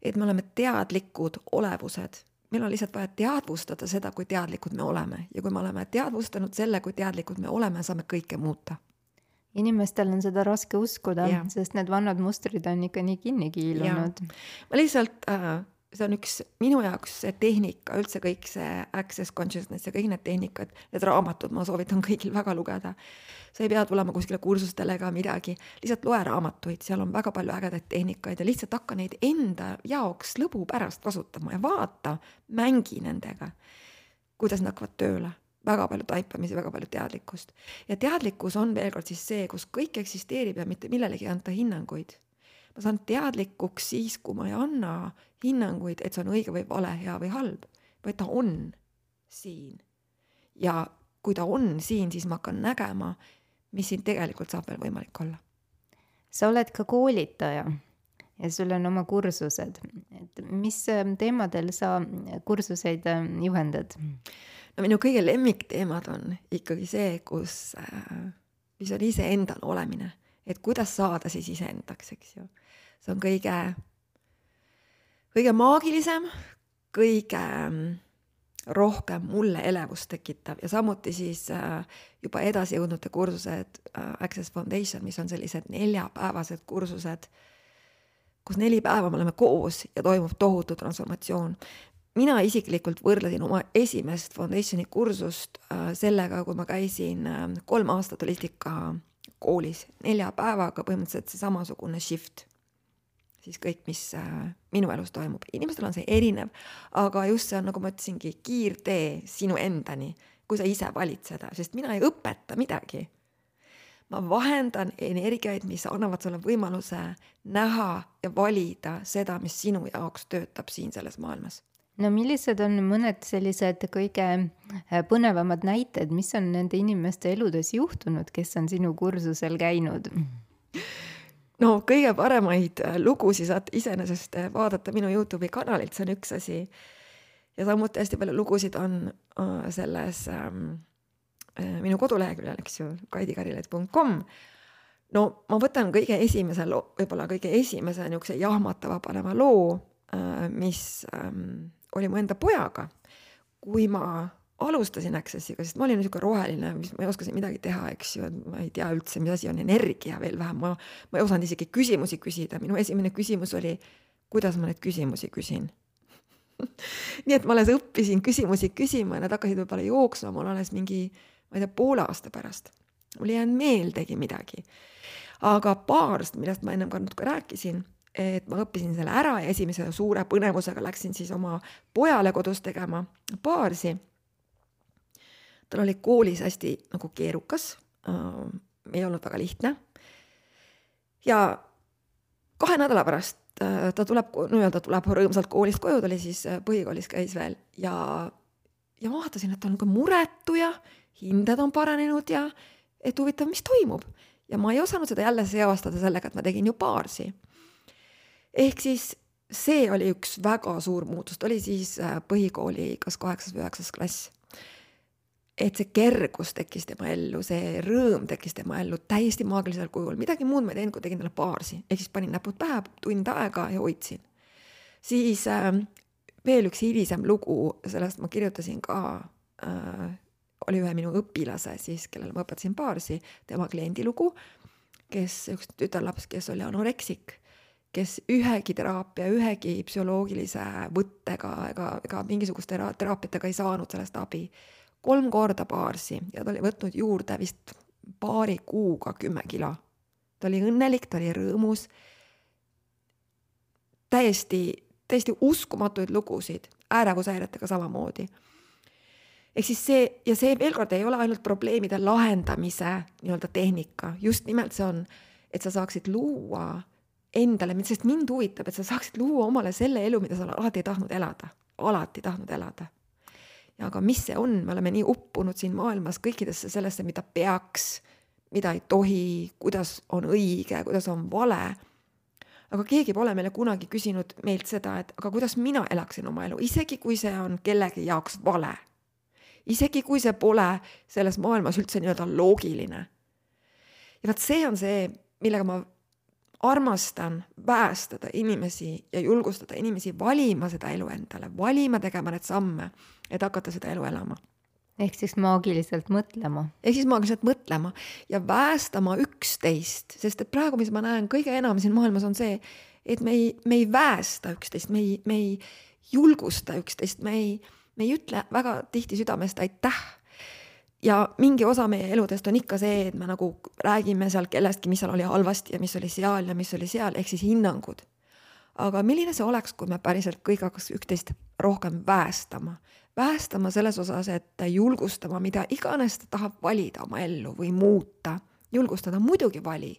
et me oleme teadlikud olevused. meil on lihtsalt vaja teadvustada seda, kui teadlikud me oleme ja kui me oleme teadvustanud selle, kui teadlikud me oleme, saame kõike muuta inimestel on seda raske uskuda, sest need vanad mustrid on ikka nii kinni kiilunud. ma lihtsalt äh, see on üks minu jaoks see tehnika, üldse kõik see access consciousness ja kõik need tehnikad, need raamatud, ma soovitan kõigil väga lugeda. sa ei pea tulema kuskile kursustele ega midagi, lihtsalt loe raamatuid, seal on väga palju ägedaid tehnikaid ja lihtsalt hakka neid enda jaoks lõbu pärast kasutama ja vaata, mängi nendega, kuidas nad hakkavad tööle väga palju taipamisi, väga palju teadlikkust. ja teadlikkus on veel kord siis see, kus kõik eksisteerib ja mitte millelegi ei anta hinnanguid ma saan teadlikuks siis, kui ma ei anna hinnanguid, et see on õige või vale, hea või halb, vaid ta on siin. ja kui ta on siin, siis ma hakkan nägema, mis siin tegelikult saab veel võimalik olla. sa oled ka koolitaja ja sul on oma kursused, et mis ähm, teemadel sa kursuseid ähm, juhendad? no minu kõige lemmikteemad on ikkagi see, kus, äh, mis on iseendal olemine, et kuidas saada siis iseendaks, eks ju see on kõige, kõige maagilisem, kõige mm, rohkem mulle elevust tekitav ja samuti siis äh, juba edasi jõudnute kursused äh, Access Foundation, mis on sellised neljapäevased kursused, kus neli päeva me oleme koos ja toimub tohutu transformatsioon. mina isiklikult võrdlesin oma esimest Foundationi kursust äh, sellega, kui ma käisin kolm aastat holistika koolis nelja päevaga põhimõtteliselt see samasugune shift siis kõik, mis äh, minu elus toimub. inimestel on see erinev, aga just see on, nagu ma ütlesingi, kiirtee sinu endani, kui sa ise valid seda, sest mina ei õpeta midagi. ma vahendan energiaid, mis annavad sulle võimaluse näha ja valida seda, mis sinu jaoks töötab siin selles maailmas no millised on mõned sellised kõige äh, põnevamad näited, mis on nende inimeste eludes juhtunud, kes on sinu kursusel käinud? *laughs* no kõige paremaid äh, lugusid saate iseenesest äh, vaadata minu Youtube'i kanalilt, see on üks asi. ja samuti hästi palju lugusid on äh, selles ähm, minu koduleheküljel, eks ju, kaidikarilaid.com, no ma võtan kõige esimese loo, võib-olla kõige esimese niisuguse jahmatava paneva loo, mis ähm, oli mu enda pojaga, kui ma alustasin Accessiga, sest ma olin niisugune roheline, mis ma ei oska siin midagi teha, eks ju, et ma ei tea üldse, mis asi on energia, veel vähem ma, ma ei osanud isegi küsimusi küsida, minu esimene küsimus oli, kuidas ma neid küsimusi küsin *laughs* nii et ma alles õppisin küsimusi küsima ja nad hakkasid võib-olla jooksma mul alles mingi, ma ei tea, poole aasta pärast. mul ei jäänud meeldegi midagi. aga baarst, millest ma ennem ka natuke rääkisin, et ma õppisin selle ära ja esimese suure põnevusega läksin siis oma pojale kodus tegema baarsi tal oli koolis hästi nagu keerukas äh,, ei olnud väga lihtne. ja kahe nädala pärast äh, ta tuleb, nii-öelda tuleb rõõmsalt koolist koju, ta oli siis äh, põhikoolis käis veel ja, ja ma vaatasin, et ta on ka muretu ja hinded on paranenud ja et huvitav, mis toimub. ja ma ei osanud seda jälle seostada sellega, et ma tegin ju baarsi. ehk siis see oli üks väga suur muutus, ta oli siis äh, põhikooli kas kaheksas või üheksas klass et see kergus tekkis tema ellu, see rõõm tekkis tema ellu täiesti maagilisel kujul, midagi muud ma ei teinud, kui tegin talle baarsi, ehk siis panin näpud pähe tund aega ja hoidsin. siis äh, veel üks hilisem lugu, sellest ma kirjutasin ka äh,, oli ühe minu õpilase siis, kellele ma õpetasin baarsi, tema kliendi lugu, kes, üks tütarlaps, kes oli anoreksik kes ühegi teraapia, ühegi psühholoogilise võttega ega, ega mingisuguste teraapiatega ei saanud sellest abi kolm korda baarsi ja ta oli võtnud juurde vist paari kuuga kümme kilo. ta oli õnnelik, ta oli rõõmus. täiesti, täiesti uskumatuid lugusid, ärevushäiretega samamoodi. ehk siis see ja see veel kord ei ole ainult probleemide lahendamise nii-öelda tehnika, just nimelt see on, et sa saaksid luua endale, sest mind huvitab, et sa saaksid luua omale selle elu, mida sa alati ei tahtnud elada, alati tahtnud elada ja aga mis see on, me oleme nii uppunud siin maailmas kõikidesse sellesse, mida peaks, mida ei tohi, kuidas on õige, kuidas on vale. aga keegi pole meile kunagi küsinud meilt seda, et aga kuidas mina elaksin oma elu, isegi kui see on kellegi jaoks vale. isegi kui see pole selles maailmas üldse nii-öelda loogiline. ja vot see on see, millega ma armastan päästada inimesi ja julgustada inimesi valima seda elu endale, valima tegema need samme, et hakata seda elu elama. ehk siis maagiliselt mõtlema. ehk siis maagiliselt mõtlema ja päästama üksteist, sest et praegu, mis ma näen kõige enam siin maailmas, on see, et me ei, me ei päästa üksteist, me ei, me ei julgusta üksteist, me ei, me ei ütle väga tihti südamest aitäh ja mingi osa meie eludest on ikka see, et me nagu räägime seal kellestki, mis seal oli halvasti ja mis oli seal ja mis oli seal, ehk siis hinnangud. aga milline see oleks, kui me päriselt kõik hakkaks üksteist rohkem väestama, väestama selles osas, et julgustama, mida iganes ta tahab valida oma ellu või muuta, julgustada, muidugi vali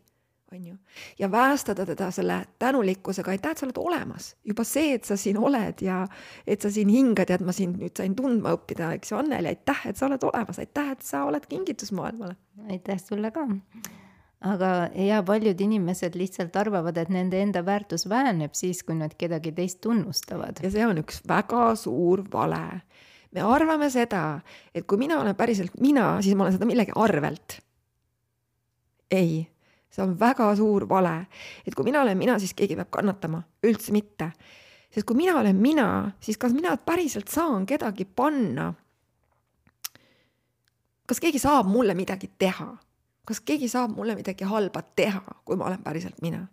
on ju. ja väestada teda selle tänulikkusega, aitäh, et sa oled olemas. juba see, et sa siin oled ja et sa siin hingad ja et ma sind nüüd sain tundma õppida, eks ju, Anneli, aitäh, et sa oled olemas, aitäh, et sa oled kingitus maailmale. aitäh sulle ka. aga ja paljud inimesed lihtsalt arvavad, et nende enda väärtus väheneb siis, kui nad kedagi teist tunnustavad. ja see on üks väga suur vale. me arvame seda, et kui mina olen päriselt mina, siis ma olen seda millegi arvelt. ei see on väga suur vale. et kui mina olen mina, siis keegi peab kannatama, üldse mitte. sest kui mina olen mina, siis kas mina päriselt saan kedagi panna? kas keegi saab mulle midagi teha? kas keegi saab mulle midagi halba teha, kui ma olen päriselt mina?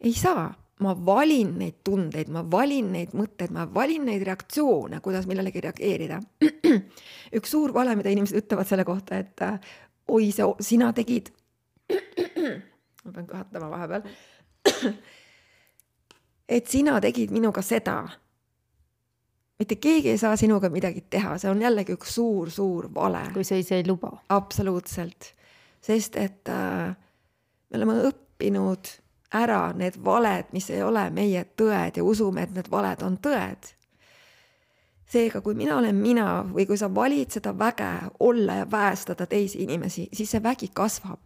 ei saa, ma valin neid tundeid, ma valin neid mõtteid, ma valin neid reaktsioone, kuidas millelegi reageerida. *clears throat* üks suur vale, mida inimesed ütlevad selle kohta, et oi, see, sina tegid ma pean kõhatama vahepeal. et sina tegid minuga seda. mitte keegi ei saa sinuga midagi teha, see on jällegi üks suur-suur vale. kui sa ise ei luba. absoluutselt, sest et äh, me oleme õppinud ära need valed, mis ei ole meie tõed ja usume, et need valed on tõed seega, kui mina olen mina või kui sa valid seda väge olla ja väestada teisi inimesi, siis see vägi kasvab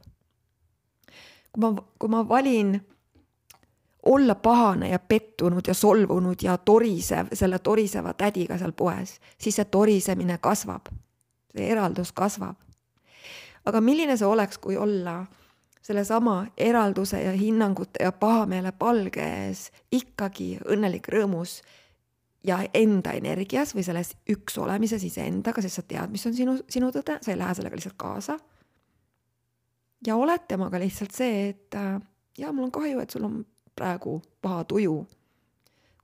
kui ma, kui ma valin olla pahane ja pettunud ja solvunud ja torisev selle toriseva tädiga seal poes, siis see torisemine kasvab. see eraldus kasvab. aga milline see oleks, kui olla sellesama eralduse ja hinnangute ja pahameele palge ees ikkagi õnnelik, rõõmus ja enda energias või selles üks olemises iseendaga, sest sa tead, mis on sinu, sinu tõde, sa ei lähe sellega lihtsalt kaasa. Ja oled temaga lihtsalt see, et äh, jaa, mul on kahju, et sul on praegu paha tuju.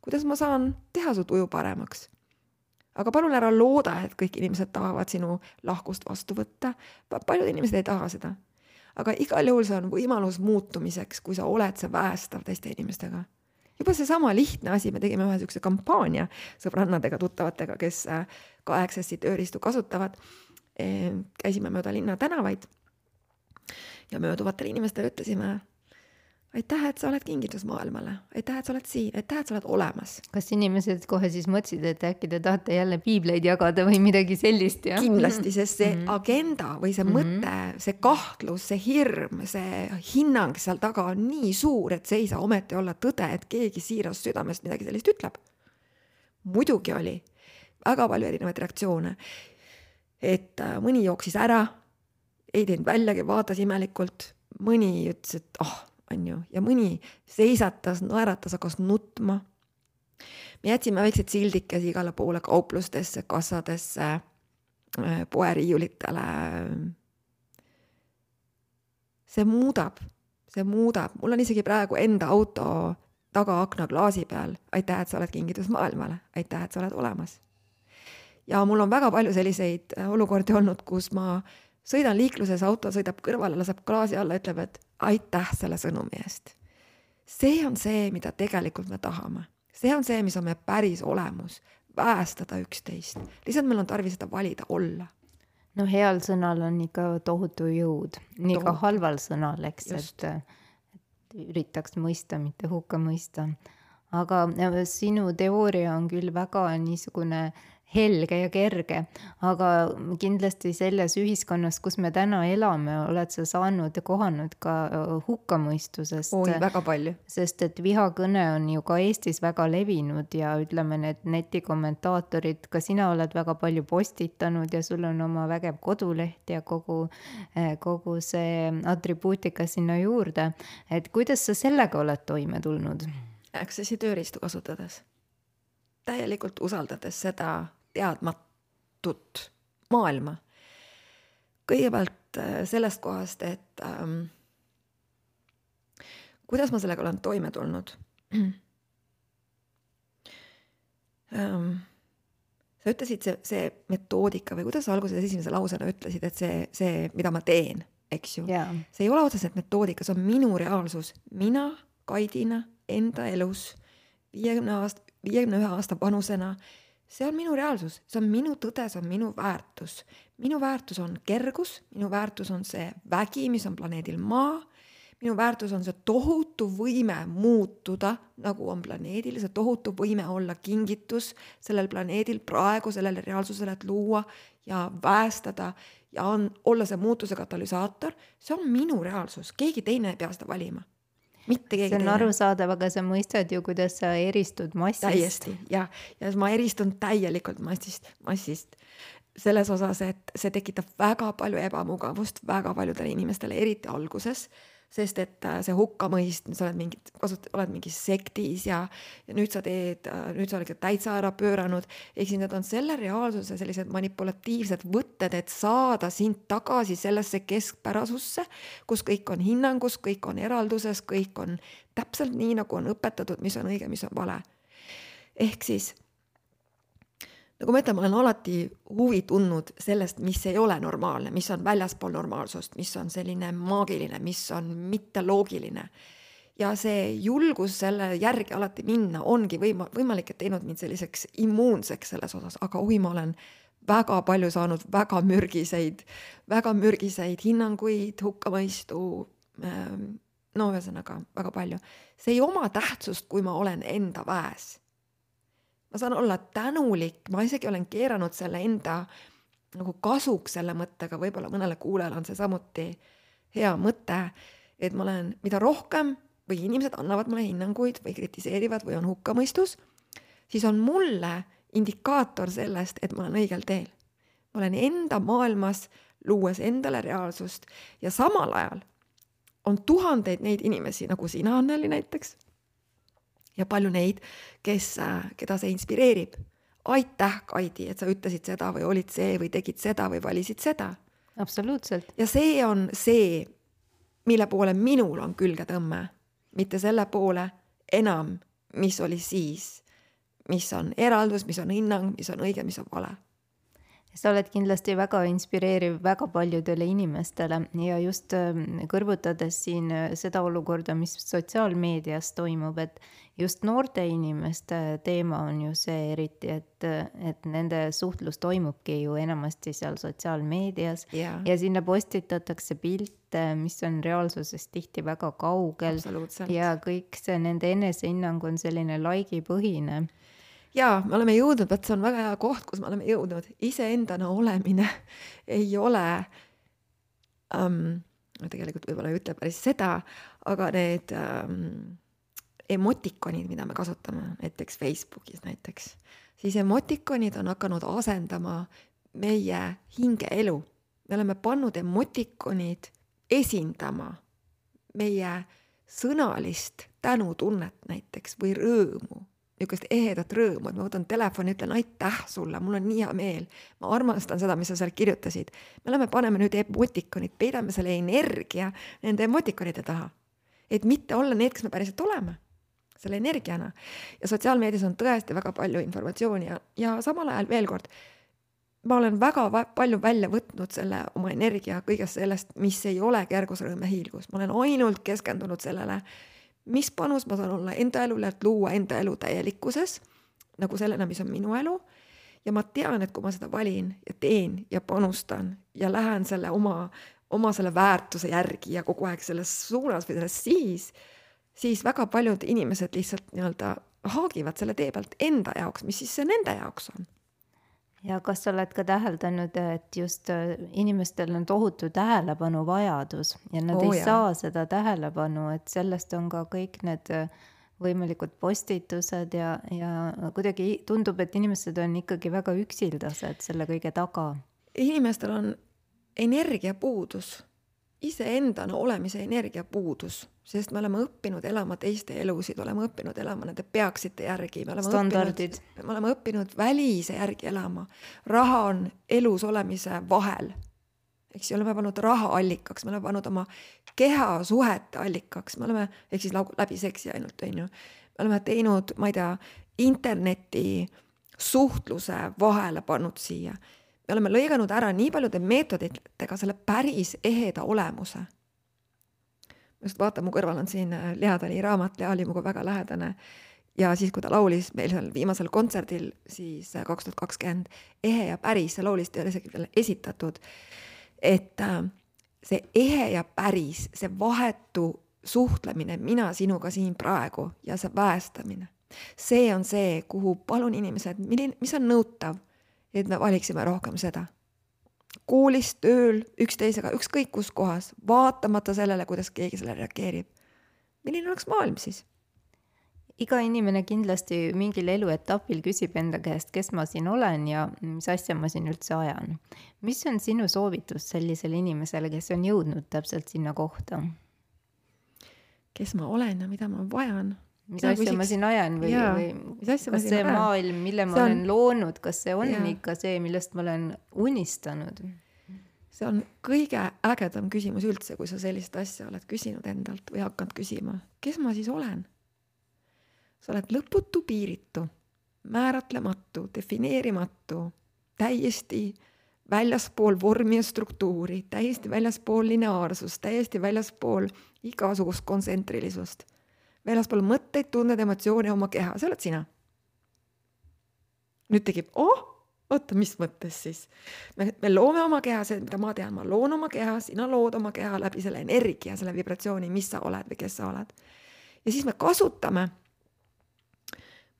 kuidas ma saan teha su tuju paremaks? aga palun ära looda, et kõik inimesed tahavad sinu lahkust vastu võtta. paljud inimesed ei taha seda. aga igal juhul see on võimalus muutumiseks, kui sa oled see päästav teiste inimestega. juba seesama lihtne asi, me tegime ühe niisuguse kampaania sõbrannadega, tuttavatega, kes äh, ka Accessi tööriistu kasutavad. käisime mööda linna tänavaid ja mööduvatele inimestele ütlesime aitäh, et sa oled kingitus maailmale, aitäh, et sa oled siin, aitäh, et sa oled olemas. kas inimesed kohe siis mõtlesid, et äkki te tahate jälle piibleid jagada või midagi sellist ja? kindlasti, sest see mm -hmm. agenda või see mm -hmm. mõte, see kahtlus, see hirm, see hinnang seal taga on nii suur, et see ei saa ometi olla tõde, et keegi siirast südamest midagi sellist ütleb. muidugi oli väga palju erinevaid reaktsioone. et äh, mõni jooksis ära, ei teinud väljagi, vaatas imelikult, mõni ütles, et ah oh, on ju, ja mõni seisatas, naeratas, hakkas nutma. me jätsime väikseid sildikesi igale poole kauplustesse, kassadesse, äh, poeriiulitele. see muudab, see muudab, mul on isegi praegu enda auto tagaakna klaasi peal, aitäh, et sa oled kingitus maailmale, aitäh, et sa oled olemas. ja mul on väga palju selliseid äh, olukordi olnud, kus ma sõidan liikluses, auto sõidab kõrvale, laseb klaasi alla, ütleb, et aitäh selle sõnumi eest. see on see, mida tegelikult me tahame, see on see, mis on meie päris olemus, päästada üksteist, lihtsalt meil on tarvis seda valida, olla no heal sõnal on ikka tohutu jõud, nii tohutu. ka halval sõnal, eks, et, et üritaks mõista, mitte hukka mõista. aga sinu teooria on küll väga niisugune äh, helge ja kerge, aga kindlasti selles ühiskonnas, kus me täna elame, oled sa saanud ja kohanud ka hukkamõistusest. oi, väga palju. sest et vihakõne on ju ka Eestis väga levinud ja ütleme, need netikommentaatorid, ka sina oled väga palju postitanud ja sul on oma vägev koduleht ja kogu, kogu see atribuutika sinna juurde. et kuidas sa sellega oled toime tulnud? Accessi tööriistu kasutades täielikult usaldades seda teadmatut maailma. kõigepealt äh, sellest kohast, et ähm, kuidas ma sellega olen toime tulnud *clears throat* ähm,. sa ütlesid, see, see metoodika või kuidas sa alguses esimese lausena ütlesid, et see, see, mida ma teen, eks ju yeah., see ei ole otseselt metoodika, see on minu reaalsus, mina Kaidina enda elus viiekümne aasta, viiekümne ühe aasta vanusena see on minu reaalsus, see on minu tõde, see on minu väärtus. minu väärtus on kergus, minu väärtus on see vägi, mis on planeedil Maa. minu väärtus on see tohutu võime muutuda, nagu on planeedil, see tohutu võime olla kingitus sellel planeedil praegu sellele reaalsusele, et luua ja päästada ja on, olla see muutuse katalüsaator. see on minu reaalsus, keegi teine ei pea seda valima mitte keegi see on arusaadav, aga sa mõistad ju, kuidas sa eristud massist. täiesti ja, ja ma eristun täielikult massist, massist. Selles osas, et see tekitab väga palju ebamugavust väga paljudele inimestele, eriti alguses sest et äh, see hukkamõist, sa oled mingi, kasut-, oled mingis sektis ja, ja nüüd sa teed, äh, nüüd sa oled täitsa ära pööranud. ehk siis need on selle reaalsuse sellised manipulatiivsed võtted, et saada sind tagasi sellesse keskpärasusse, kus kõik on hinnangus, kõik on eralduses, kõik on täpselt nii, nagu on õpetatud, mis on õige, mis on vale. ehk siis nagu ma ütlen, ma olen alati huvi tundnud sellest, mis ei ole normaalne, mis on väljaspool normaalsust, mis on selline maagiline, mis on mitteloogiline. ja see julgus selle järgi alati minna ongi võima-, võimalik, et teinud mind selliseks immuunseks selles osas, aga oi, ma olen väga palju saanud väga mürgiseid, väga mürgiseid hinnanguid, hukkamõistu ähm,, no ühesõnaga väga palju. see ei oma tähtsust, kui ma olen enda väes ma saan olla tänulik, ma isegi olen keeranud selle enda nagu kasuks selle mõttega, võib-olla mõnele kuulajale on see samuti hea mõte, et ma olen, mida rohkem või inimesed annavad mulle hinnanguid või kritiseerivad või on hukkamõistus, siis on mulle indikaator sellest, et ma olen õigel teel. ma olen enda maailmas, luues endale reaalsust ja samal ajal on tuhandeid neid inimesi, nagu sina, Anneli näiteks. Ja palju neid, kes, keda see inspireerib. aitäh, Kaidi, et sa ütlesid seda või olid see või tegid seda või valisid seda. absoluutselt. ja see on see, mille poole minul on külgetõmme, mitte selle poole enam, mis oli siis, mis on eraldus, mis on hinnang, mis on õige, mis on vale sa oled kindlasti väga inspireeriv väga paljudele inimestele ja just ähm, kõrvutades siin äh, seda olukorda, mis sotsiaalmeedias toimub, et just noorte inimeste teema on ju see eriti, et, et nende suhtlus toimubki ju enamasti seal sotsiaalmeedias yeah. ja sinna postitatakse pilte, mis on reaalsusest tihti väga kaugel. Ja kõik see nende enesehinnang on selline likeipõhine jaa, me oleme jõudnud, vot see on väga hea koht, kus me oleme jõudnud, iseendana olemine *laughs* ei ole um,, tegelikult võib-olla ei ütle päris seda, aga need um, emotikonid, mida me kasutame näiteks Facebookis näiteks, siis emotikonid on hakanud asendama meie hingeelu. me oleme pannud emotikonid esindama meie sõnalist tänutunnet näiteks või rõõmu niisugust ehedat rõõmu, et ma võtan telefoni, ütlen aitäh sulle, mul on nii hea meel. ma armastan seda, mis sa seal kirjutasid. me oleme, paneme nüüd emotikonid, peidame selle energia nende emotikonide taha. et mitte olla need, kes me päriselt oleme, selle energiana. ja sotsiaalmeedias on tõesti väga palju informatsiooni ja, ja samal ajal veel kord, ma olen väga palju välja võtnud selle oma energia kõigest sellest, mis ei ole kergusrõõm ja hiilgus, ma olen ainult keskendunud sellele mis panus ma saan olla enda elule, et luua enda elu täielikkuses, nagu sellena, mis on minu elu. ja ma tean, et kui ma seda valin ja teen ja panustan ja lähen selle oma, oma selle väärtuse järgi ja kogu aeg selles suunas või selles siis, siis väga paljud inimesed lihtsalt nii-öelda haagivad selle tee pealt enda jaoks, mis siis see nende jaoks on ja kas sa oled ka täheldanud, et just äh, inimestel on tohutu tähelepanuvajadus ja nad oh, ei jah. saa seda tähelepanu, et sellest on ka kõik need äh, võimalikud postitused ja, ja kuidagi tundub, et inimesed on ikkagi väga üksildased selle kõige taga. inimestel on energiapuudus iseendana olemise energiapuudus, sest me oleme õppinud elama teiste elusid, oleme õppinud elama nende peaksite järgi, me oleme standardid. me oleme õppinud välise järgi elama. raha on elus olemise vahel. eks ju, oleme pannud raha allikaks, me oleme pannud oma keha suhete allikaks, me oleme, ehk siis läbi seksi ainult, on ju. me oleme teinud, ma ei tea, interneti suhtluse vahele pannud siia me oleme lõiganud ära nii paljude meetoditega selle päris eheda olemuse. just vaata, mu kõrval on siin äh, Lea Tali raamat, Lea oli minuga väga lähedane ja siis, kui ta laulis meil seal viimasel kontserdil, siis äh, kaks tuhat kakskümmend, Ehe ja päris, see laulist ei ole isegi veel esitatud, et äh, see ehe ja päris, see vahetu suhtlemine, mina sinuga siin praegu ja see päästamine, see on see, kuhu palun inimesed, milline, mis on nõutav et me valiksime rohkem seda. koolis, tööl, üksteisega, ükskõik kus kohas, vaatamata sellele, kuidas keegi sellele reageerib. milline oleks maailm siis? iga inimene kindlasti mingil eluetapil küsib enda käest, kes ma siin olen ja mis asja ma siin üldse ajan. mis on sinu soovitus sellisele inimesele, kes on jõudnud täpselt sinna kohta? kes ma olen ja mida ma vajan? Mis asja küsiks... ma siin ajan või, või kas see ajan? maailm, mille ma see on... olen loonud, kas see on ja. ikka see, millest ma olen unistanud? see on kõige ägedam küsimus üldse, kui sa sellist asja oled küsinud endalt või hakanud küsima, kes ma siis olen? sa oled lõputu, piiritu, määratlematu, defineerimatu, täiesti väljaspool vormi ja struktuuri, täiesti väljaspool lineaarsust, täiesti väljaspool igasugust kontsentrilisust väljaspool mõtteid, tundeid, emotsioone, oma keha, see oled sina. nüüd tekib, oh, oota, mis mõttes siis? me, me loome oma keha, see, mida ma tean, ma loon oma keha, sina lood oma keha läbi selle energia, selle vibratsiooni, mis sa oled või kes sa oled. ja siis me kasutame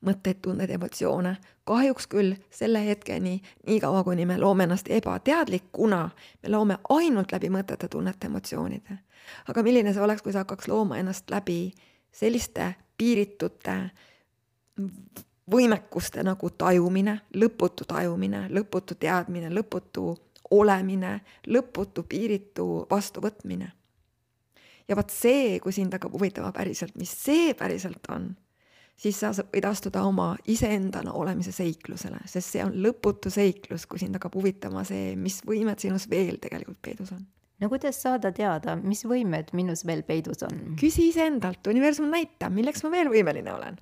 mõtteid, tundeid, emotsioone, kahjuks küll selle hetkeni, niikaua kuni me loome ennast ebateadlikuna, me loome ainult läbi mõtete, tunnete, emotsioonide. aga milline see oleks, kui sa hakkaks looma ennast läbi selliste piiritute võimekuste nagu tajumine, lõputu tajumine, lõputu teadmine, lõputu olemine, lõputu piiritu vastuvõtmine. ja vot see, kui sind hakkab huvitama päriselt, mis see päriselt on, siis sa võid astuda oma iseendana olemise seiklusele, sest see on lõputu seiklus, kui sind hakkab huvitama see, mis võimed sinus veel tegelikult peidus on. No kuidas saada teada, mis võimed minus veel peidus on? küsi iseendalt, universum näita, milleks ma veel võimeline olen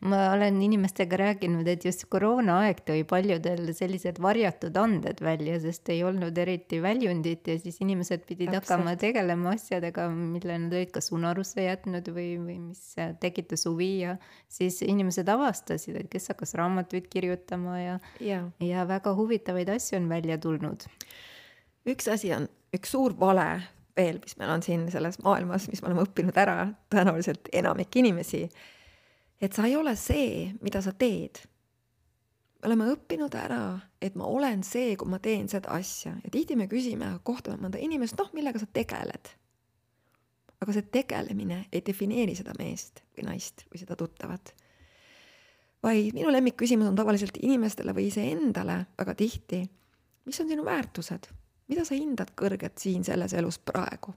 ma olen inimestega rääkinud, et just koroonaaeg tõi paljudel sellised varjatud anded välja, sest ei olnud eriti väljundit ja siis inimesed pidid Täpselt. hakkama tegelema asjadega, mille nad olid kas unarusse jätnud või, või mis tekitas huvi ja siis inimesed avastasid, et kes hakkas raamatuid kirjutama ja, ja., ja väga huvitavaid asju on välja tulnud. üks asi on, üks suur vale veel, mis meil on siin selles maailmas, mis me oleme õppinud ära, tõenäoliselt enamik inimesi et sa ei ole see, mida sa teed. me oleme õppinud ära, et ma olen see, kui ma teen seda asja ja tihti me küsime, kohtame mõnda inimest, noh, millega sa tegeled. aga see tegelemine ei defineeri seda meest või naist või seda tuttavat. vaid minu lemmikküsimus on tavaliselt inimestele või iseendale väga tihti, mis on sinu väärtused, mida sa hindad kõrget siin selles elus praegu?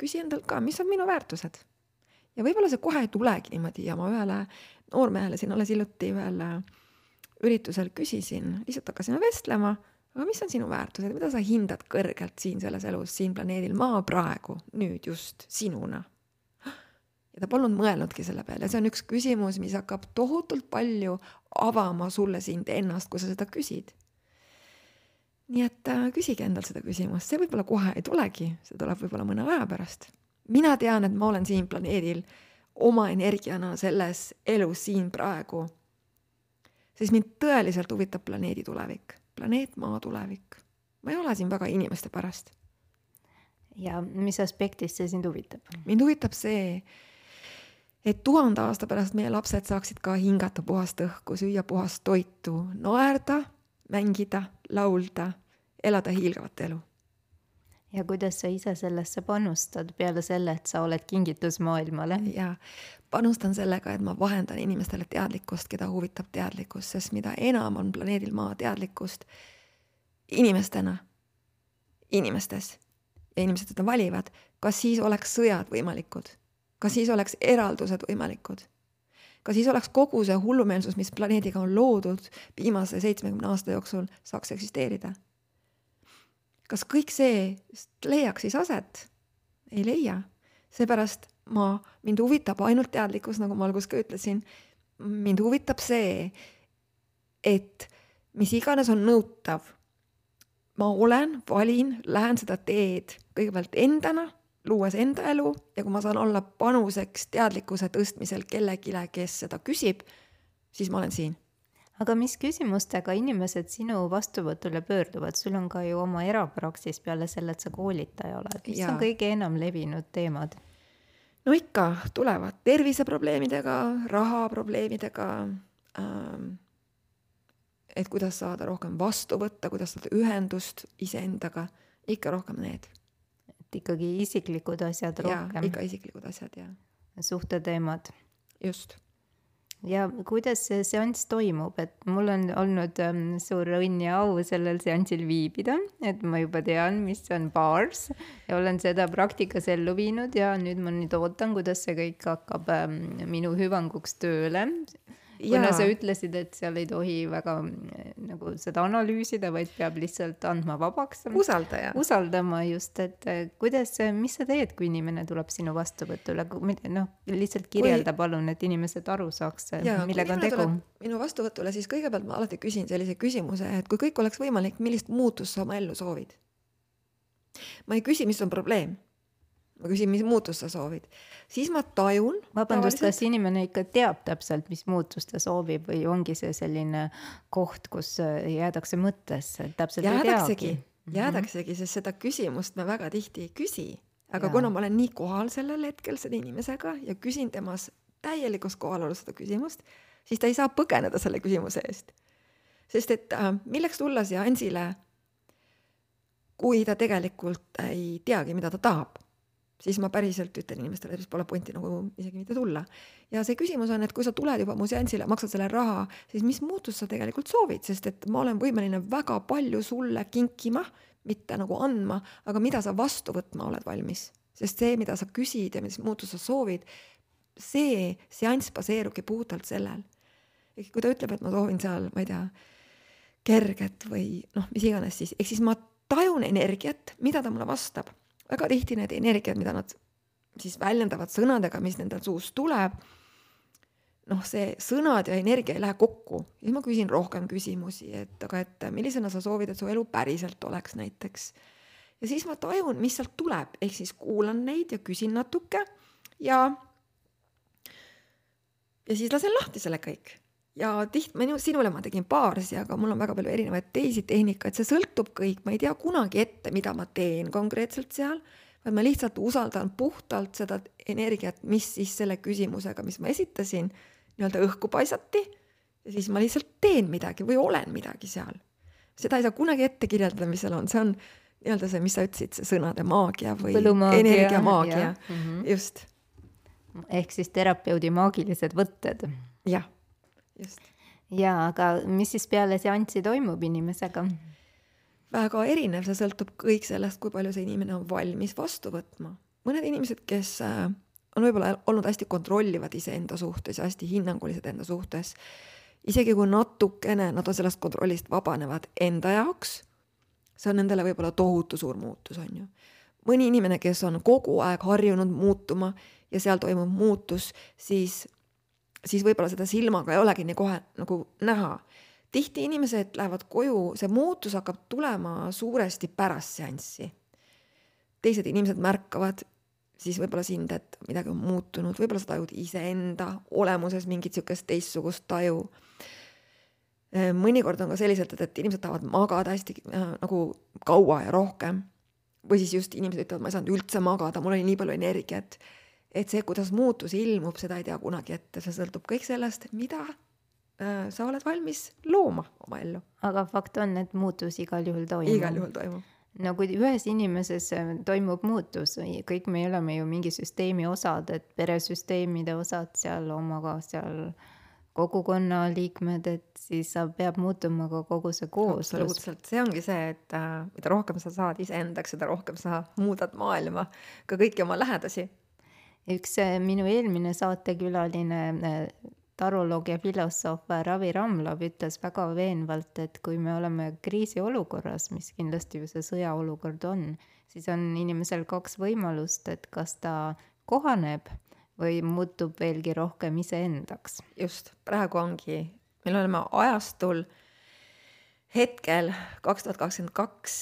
küsi endalt ka, mis on minu väärtused ja võib-olla see kohe ei tulegi niimoodi ja ma ühele noormehele siin alles hiljuti ühel üritusel küsisin, lihtsalt hakkasime vestlema, aga mis on sinu väärtused, mida sa hindad kõrgelt siin selles elus, siin planeedil Maa praegu, nüüd just sinuna? ja ta polnud mõelnudki selle peale, see on üks küsimus, mis hakkab tohutult palju avama sulle sind ennast, kui sa seda küsid. Nii et äh, küsige endalt seda küsimust, see võib-olla kohe ei tulegi, see tuleb võib-olla mõne aja pärast mina tean, et ma olen siin planeedil oma energiana selles elus siin praegu. siis mind tõeliselt huvitab planeedi tulevik, planeet Maa tulevik. ma ei ole siin väga inimeste pärast. ja mis aspektist see sind huvitab? mind huvitab see, et tuhande aasta pärast meie lapsed saaksid ka hingata puhast õhku, süüa puhast toitu, naerda, mängida, laulda, elada hiilgavat elu. Ja kuidas sa ise sellesse panustad peale selle, et sa oled kingitus maailmale? ja panustan sellega, et ma vahendan inimestele teadlikkust, keda huvitab teadlikkus, sest mida enam on planeedil Maa teadlikkust inimestena, inimestes ja inimesed seda valivad, kas siis oleks sõjad võimalikud, kas siis oleks eraldused võimalikud? Ka siis oleks kogu see hullumeelsus, mis planeediga on loodud viimase seitsmekümne aasta jooksul, saaks eksisteerida kas kõik see leiaks siis aset? ei leia. seepärast ma, mind huvitab ainult teadlikkus, nagu ma alguses ka ütlesin. mind huvitab see, et mis iganes on nõutav, ma olen, valin, lähen seda teed kõigepealt endana, luues enda elu ja kui ma saan olla panuseks teadlikkuse tõstmisel kellelegi, kes seda küsib, siis ma olen siin aga mis küsimustega inimesed sinu vastuvõtule pöörduvad, sul on ka ju oma erapraksis peale selle, et sa koolitaja oled, mis ja. on kõige enam levinud teemad? no ikka tulevad terviseprobleemidega, rahaprobleemidega ähm,. et kuidas saada rohkem vastu võtta, kuidas saada ühendust iseendaga, ikka rohkem need. et ikkagi isiklikud asjad rohkem. ikka isiklikud asjad ja. suhteteemad. just ja kuidas see seanss toimub, et mul on olnud ähm, suur õnn ja au sellel seansil viibida, et ma juba tean, mis on baars ja olen seda praktikas ellu viinud ja nüüd ma nüüd ootan, kuidas see kõik hakkab ähm, minu hüvanguks tööle kuna sa ütlesid, et seal ei tohi väga nagu seda analüüsida, vaid peab lihtsalt andma vabaks. usaldaja. usaldama just, et eh, kuidas, mis sa teed, kui inimene tuleb sinu vastuvõtule, noh, lihtsalt kirjelda kui... palun, et inimesed aru saaks, millega on tegu. minu vastuvõtule, siis kõigepealt ma alati küsin sellise küsimuse, et kui kõik oleks võimalik, millist muutust sa oma ellu soovid? ma ei küsi, mis on probleem ma küsin, mis muutust sa soovid, siis ma tajun. vabandust, kas inimene ikka teab täpselt, mis muutust ta soovib või ongi see selline koht, kus äh, jäädakse mõttesse, et täpselt jäädaksegi, ei teagi? jäädaksegi, sest seda küsimust me väga tihti ei küsi, aga ja. kuna ma olen nii kohal sellel hetkel selle inimesega ja küsin temas täielikus kohalolus seda küsimust, siis ta ei saa põgeneda selle küsimuse eest. sest et äh, milleks tulla siia Ansile, kui ta tegelikult ei teagi, mida ta tahab siis ma päriselt ütlen inimestele, et pole pointi nagu isegi mitte tulla. ja see küsimus on, et kui sa tuled juba mu seansile, maksad selle raha, siis mis muutust sa tegelikult soovid, sest et ma olen võimeline väga palju sulle kinkima, mitte nagu andma, aga mida sa vastu võtma oled valmis sest see, mida sa küsid ja mis muutust sa soovid, see seanss baseerubki puhtalt sellel. ehk kui ta ütleb, et ma soovin seal, ma ei tea, kerget või noh, mis iganes siis, ehk siis ma tajun energiat, mida ta mulle vastab. Väga tihti need energiat, mida nad siis väljendavad sõnadega, mis nende suust tuleb, noh, see sõnad ja energia ei lähe kokku. siis ma küsin rohkem küsimusi, et aga et millisena sa soovid, et su elu päriselt oleks näiteks. ja siis ma tajun, mis sealt tuleb, ehk siis kuulan neid ja küsin natuke ja ja siis lasen lahti selle kõik. Ja tiht-, minu, sinule ma tegin baarsi, aga mul on väga palju erinevaid teisi tehnikaid, see sõltub kõik, ma ei tea kunagi ette, mida ma teen konkreetselt seal, vaid ma lihtsalt usaldan puhtalt seda energiat, mis siis selle küsimusega, mis ma esitasin, nii-öelda õhku paisati. Ja siis ma lihtsalt teen midagi või olen midagi seal. seda ei saa kunagi ette kirjeldada, mis seal on, see on nii-öelda see, mis sa ütlesid, see sõnade maagia või energiamaagia, mm -hmm. just. Ehk siis terapeudi maagilised võtted. jah, just. ja aga mis siis peale seanssi toimub inimesega? väga erinev, see sõltub kõik sellest, kui palju see inimene on valmis vastu võtma. mõned inimesed, kes äh, on võib-olla olnud hästi kontrollivad iseenda suhtes ja hästi hinnangulised enda suhtes, isegi kui natukene nad on sellest kontrollist vabanevad enda jaoks, see on nendele võib-olla tohutu suur muutus, on ju. mõni inimene, kes on kogu aeg harjunud muutuma ja seal toimub muutus, siis, siis võib-olla seda silmaga ei olegi nii kohe nagu näha. tihti inimesed lähevad koju, see muutus hakkab tulema suuresti pärast seanssi. teised inimesed märkavad siis võib-olla sind, et midagi on muutunud, võib-olla sa tajud iseenda olemuses mingit niisugust teistsugust taju. mõnikord on ka selliselt, et, et inimesed tahavad magada hästi äh, nagu kaua ja rohkem. või siis just inimesed ütlevad, ma ei saanud üldse magada, mul oli nii palju energiat et see, kuidas muutus ilmub, seda ei tea kunagi ette, see sõltub kõik sellest, mida äh, sa oled valmis looma oma ellu. aga fakt on, et muutus igal juhul toimub. igal juhul toimub. no kui ühes inimeses äh, toimub muutus, kõik me oleme ju mingi süsteemi osad, et peresüsteemide osad seal omaga seal kogukonna liikmed, et siis peab muutuma ka kogu see kooslus. absoluutselt, see ongi see, et äh, mida rohkem sa saad iseendaks, seda rohkem sa muudad maailma, ka kõiki oma lähedasi üks äh, minu eelmine saatekülaline, äh, taroloog ja filosoof Ravi Ramlov ütles väga veenvalt, et kui me oleme kriisiolukorras, mis kindlasti ju see sõjaolukord on, siis on inimesel kaks võimalust, et kas ta kohaneb või muutub veelgi rohkem iseendaks. just, praegu ongi, meil oleme ajastul hetkel kaks tuhat kakskümmend kaks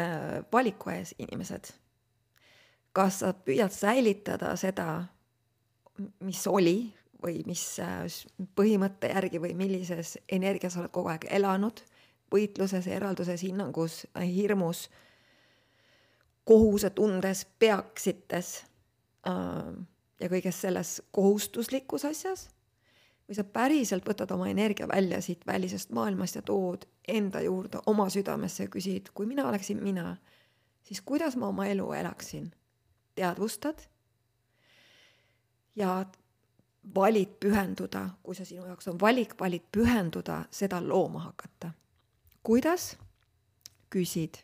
äh, valiku ees inimesed kas sa püüad säilitada seda, mis oli või mis äh, põhimõtte järgi või millises energias oled kogu aeg elanud, võitluses, eralduses, hinnangus, hirmus, kohusetundes, peaksites äh, ja kõiges selles kohustuslikus asjas? Või sa päriselt võtad oma energia välja siit välisest maailmast ja tood enda juurde oma südamesse ja küsid, kui mina oleksin mina, siis kuidas ma oma elu elaksin teadvustad ja valid pühenduda, kui see sinu jaoks on valik, valid pühenduda seda looma hakata. kuidas? küsid,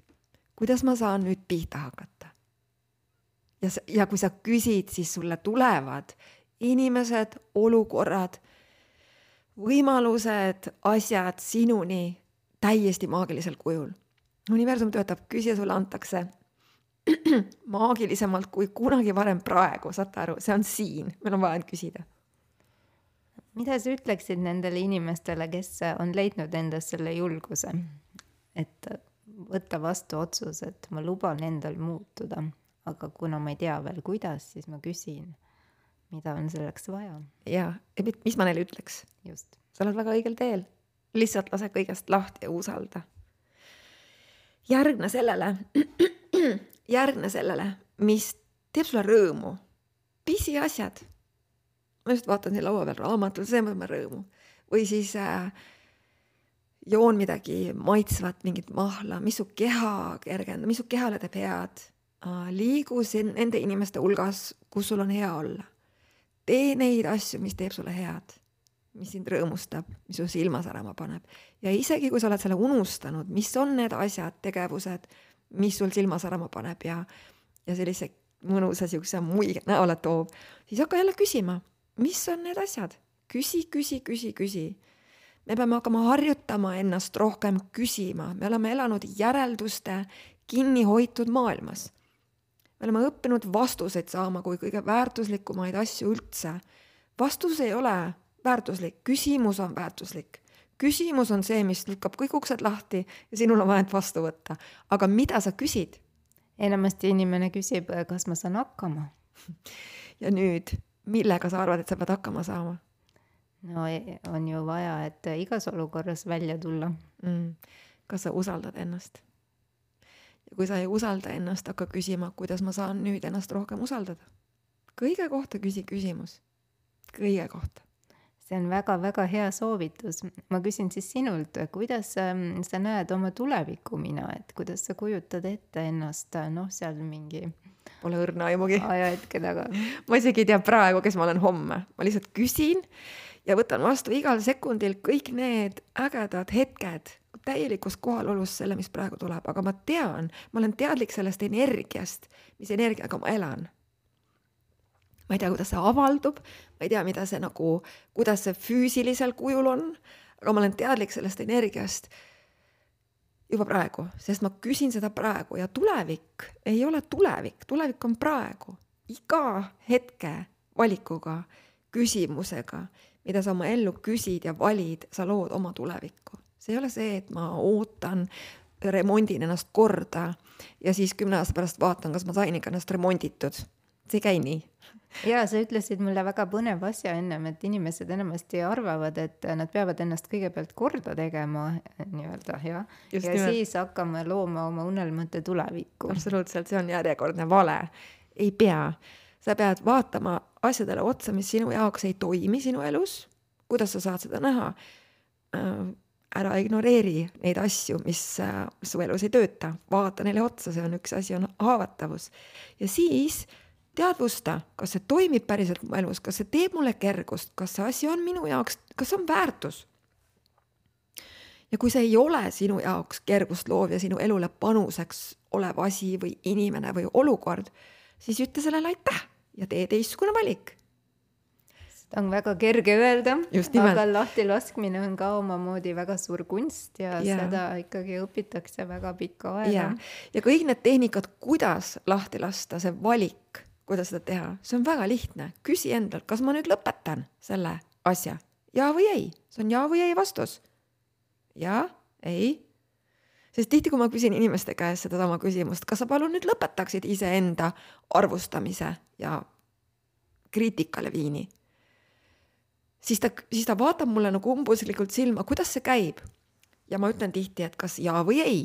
kuidas ma saan nüüd pihta hakata? ja, ja kui sa küsid, siis sulle tulevad inimesed, olukorrad, võimalused, asjad sinuni täiesti maagilisel kujul. universum töötab, küsija sulle antakse *clears throat* maagilisemalt kui kunagi varem praegu, saate aru, see on siin, meil on vaja küsida. mida sa ütleksid nendele inimestele, kes on leidnud endas selle julguse, et võtta vastu otsus, et ma luban endal muutuda, aga kuna ma ei tea veel, kuidas, siis ma küsin, mida on selleks vaja. ja, ja mis ma neile ütleks? just. sa oled väga õigel teel, lihtsalt lase kõigest lahti ja usalda. järgne sellele *clears throat* järgne sellele, mis teeb sulle rõõmu. pisiasjad. ma just vaatan siin laua peal raamatut, see teeb mulle rõõmu. või siis äh, joon midagi maitsvat, mingit mahla, mis su keha kergendab, mis su kehale teeb head äh,. liigu nende inimeste hulgas, kus sul on hea olla. tee neid asju, mis teeb sulle head, mis sind rõõmustab, mis su silma särama paneb. ja isegi, kui sa oled selle unustanud, mis on need asjad, tegevused mis sul silma särama paneb ja, ja sellise mõnusa siukse muige näole toob, siis hakka jälle küsima, mis on need asjad. küsi, küsi, küsi, küsi. me peame hakkama harjutama ennast rohkem küsima, me oleme elanud järelduste kinni hoitud maailmas. me oleme õppinud vastuseid saama kui kõige väärtuslikumaid asju üldse. vastus ei ole väärtuslik, küsimus on väärtuslik küsimus on see, mis lükkab kõik uksed lahti ja sinul on vaja end vastu võtta. aga mida sa küsid? enamasti inimene küsib, kas ma saan hakkama. ja nüüd, millega sa arvad, et sa pead hakkama saama? no e, on ju vaja, et igas olukorras välja tulla mm.. kas sa usaldad ennast? ja kui sa ei usalda ennast, hakka küsima, kuidas ma saan nüüd ennast rohkem usaldada. kõige kohta küsi küsimus. kõige kohta see on väga-väga hea soovitus. ma küsin siis sinult, kuidas ähm, sa näed oma tulevikku mina, et kuidas sa kujutad ette ennast noh, seal mingi Pole õrna aimugi. ajahetke taga. ma isegi ei tea praegu, kes ma olen homme, ma lihtsalt küsin ja võtan vastu igal sekundil kõik need ägedad hetked täielikus kohalolus selle, mis praegu tuleb, aga ma tean, ma olen teadlik sellest energiast, mis energiaga ma elan ma ei tea, kuidas see avaldub, ma ei tea, mida see nagu, kuidas see füüsilisel kujul on, aga ma olen teadlik sellest energiast juba praegu, sest ma küsin seda praegu ja tulevik ei ole tulevik, tulevik on praegu. iga hetke valikuga, küsimusega, mida sa oma ellu küsid ja valid, sa lood oma tulevikku. see ei ole see, et ma ootan, remondin ennast korda ja siis kümne aasta pärast vaatan, kas ma sain ikka ennast remonditud. see ei käi nii *laughs* ja sa ütlesid mulle väga põneva asja ennem, et inimesed enamasti arvavad, et nad peavad ennast kõigepealt korda tegema nii-öelda jah, ja nimelt. siis hakkama looma oma unelmate tulevikku. absoluutselt, see on järjekordne vale. ei pea, sa pead vaatama asjadele otsa, mis sinu jaoks ei toimi sinu elus. kuidas sa saad seda näha? Äh, ära ignoreeri neid asju, mis äh, su elus ei tööta, vaata neile otsa, see on üks asi, on haavatavus. ja siis teadvusta, kas see toimib päriselt mu elus, kas see teeb mulle kergust, kas see asi on minu jaoks, kas on väärtus. ja kui see ei ole sinu jaoks kergust loov ja sinu elule panuseks olev asi või inimene või olukord, siis ütle sellele aitäh ja tee teistsugune valik seda on väga kerge öelda, aga lahtilaskmine on ka omamoodi väga suur kunst ja, ja seda ikkagi õpitakse väga pikka aega. ja kõik need tehnikad, kuidas lahti lasta, see valik kuidas seda teha, see on väga lihtne, küsi endalt, kas ma nüüd lõpetan selle asja, ja või ei, see on ja või ei vastus. ja, ei. sest tihti, kui ma küsin inimeste käest sedasama küsimust, kas sa palun nüüd lõpetaksid iseenda arvustamise ja kriitikale viini, siis ta, siis ta vaatab mulle nagu umbuslikult silma, kuidas see käib. ja ma ütlen tihti, et kas ja või ei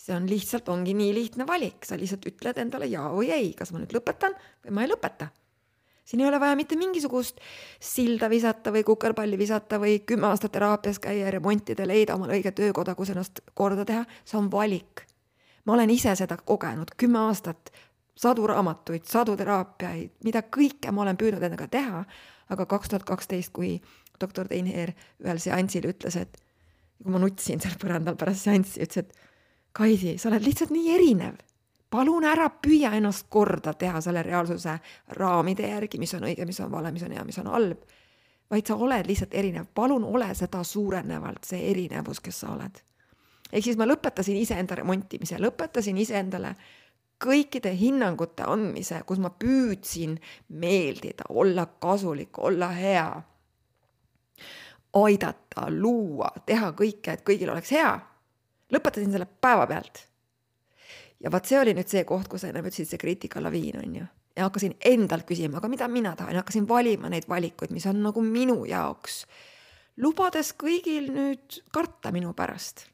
see on lihtsalt, ongi nii lihtne valik, sa lihtsalt ütled endale ja või ei, kas ma nüüd lõpetan või ma ei lõpeta. siin ei ole vaja mitte mingisugust silda visata või kukerpalli visata või kümme aastat teraapias käia remontida, leida omale õige töökoda, kus ennast korda teha, see on valik. ma olen ise seda kogenud, kümme aastat, sadu raamatuid, sadu teraapiaid, mida kõike ma olen püüdnud endaga teha, aga kaks tuhat kaksteist, kui doktor Teinheer ühel seansil ütles, et kui ma nutsin seal põrandal pärast seanssi, ütles, et Kaidi, sa oled lihtsalt nii erinev. palun ära püüa ennast korda teha selle reaalsuse raamide järgi, mis on õige, mis on vale, mis on hea, mis on halb. vaid sa oled lihtsalt erinev, palun ole seda suurenevalt, see erinevus, kes sa oled. ehk siis ma lõpetasin iseenda remontimise, lõpetasin iseendale kõikide hinnangute andmise, kus ma püüdsin meeldida, olla kasulik, olla hea, aidata, luua, teha kõike, et kõigil oleks hea lõpetasin selle päevapealt. ja vot see oli nüüd see koht, kus sa ennem ütlesid, see kriitikalaviin on ju. ja hakkasin endalt küsima, aga mida mina tahan, hakkasin valima neid valikuid, mis on nagu minu jaoks. lubades kõigil nüüd karta minu pärast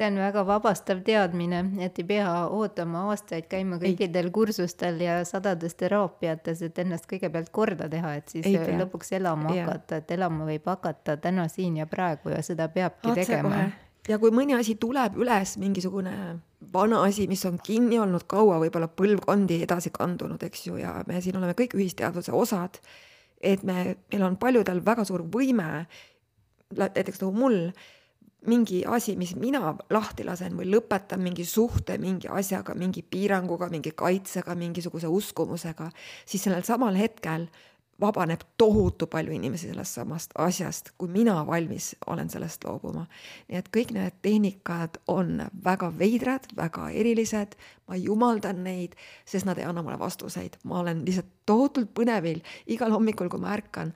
see on väga vabastav teadmine, et ei pea ootama aastaid käima kõikidel ei. kursustel ja sadades teraapiates, et ennast kõigepealt korda teha, et siis lõpuks elama ja. hakata, et elama võib hakata täna, siin ja praegu ja seda peabki Otse tegema ja kui mõni asi tuleb üles, mingisugune vana asi, mis on kinni olnud kaua, võib-olla põlvkondi edasi kandunud, eks ju, ja me siin oleme kõik ühisteadvuse osad, et me, meil on paljudel väga suur võime, näiteks nagu mul, mingi asi, mis mina lahti lasen või lõpetan mingi suhte mingi asjaga, mingi piiranguga, mingi kaitsega, mingisuguse uskumusega, siis sellel samal hetkel vabaneb tohutu palju inimesi sellest samast asjast, kui mina valmis olen sellest loobuma. nii et kõik need tehnikad on väga veidrad, väga erilised, ma jumaldan neid, sest nad ei anna mulle vastuseid, ma olen lihtsalt tohutult põnevil. Igal hommikul, kui ma ärkan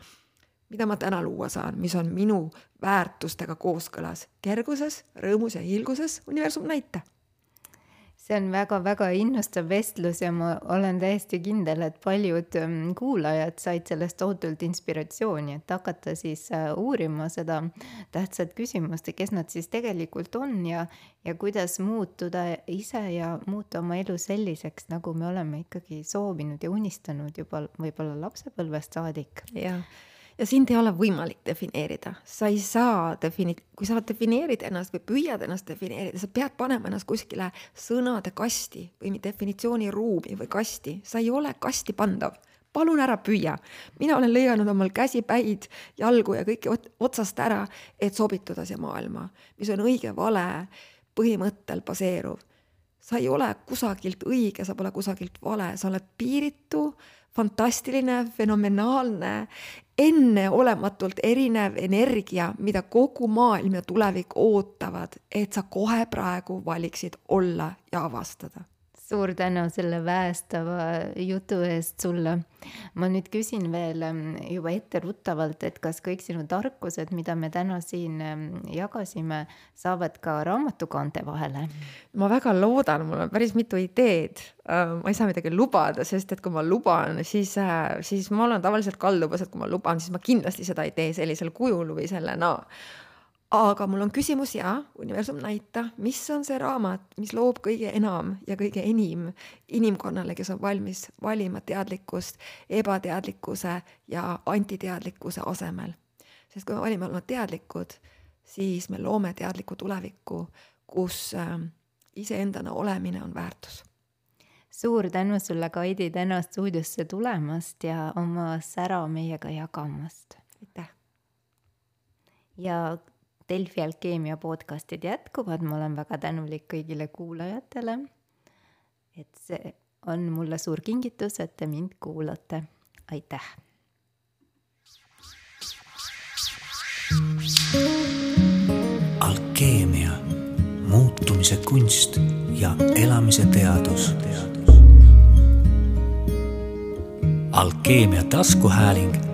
mida ma täna luua saan, mis on minu väärtustega kooskõlas? Kerguses, rõõmus ja hiilguses, universum näita see on väga-väga innustav vestlus ja ma olen täiesti kindel, et paljud ähm, kuulajad said sellest tohutult inspiratsiooni, et hakata siis äh, uurima seda tähtsat küsimust, et kes nad siis tegelikult on ja, ja kuidas muutuda ise ja muuta oma elu selliseks, nagu me oleme ikkagi soovinud ja unistanud juba võib-olla lapsepõlvest saadik. jah ja sind ei ole võimalik defineerida, sa ei saa defini-, kui sa defineerid ennast või püüad ennast defineerida, sa pead panema ennast kuskile sõnade kasti või definitsiooniruumi või kasti, sa ei ole kasti pandav. palun ära püüa. mina olen lõiganud omal käsi, päid, jalgu ja kõike otsast ära, et sobituda siia maailma, mis on õige-vale põhimõttel baseeruv. Sa ei ole kusagilt õige, sa pole kusagilt vale, sa oled piiritu fantastiline, fenomenaalne, enneolematult erinev energia, mida kogu maailm ja tulevik ootavad, et sa kohe praegu valiksid olla ja avastada suur tänu selle väestava jutu eest sulle. ma nüüd küsin veel ähm, juba etteruttavalt, et kas kõik sinu tarkused, mida me täna siin ähm, jagasime, saavad ka raamatukaante vahele? ma väga loodan, mul on päris mitu ideed. Äh, ma ei saa midagi lubada, sest et kui ma luban, siis, äh, siis ma olen tavaliselt kaldubas, et kui ma luban, siis ma kindlasti seda ei tee sellisel kujul või sellena no aga mul on küsimus ja universum näita, mis on see raamat, mis loob kõige enam ja kõige enim inimkonnale, kes on valmis valima teadlikkust ebateadlikkuse ja antiteadlikkuse asemel. sest kui me valime olla teadlikud, siis me loome teadlikku tulevikku, kus äh, iseendana olemine on väärtus suur tänu sulle, Kaidi, täna stuudiosse tulemast ja oma sära meiega jagamast. aitäh! ja Delfi alkeemia podcastid jätkuvad, ma olen väga tänulik kõigile kuulajatele. et see on mulle suur kingitus, et te mind kuulate. aitäh. alkeemia, muutumise kunst ja elamise teadus. alkeemia taskuhääling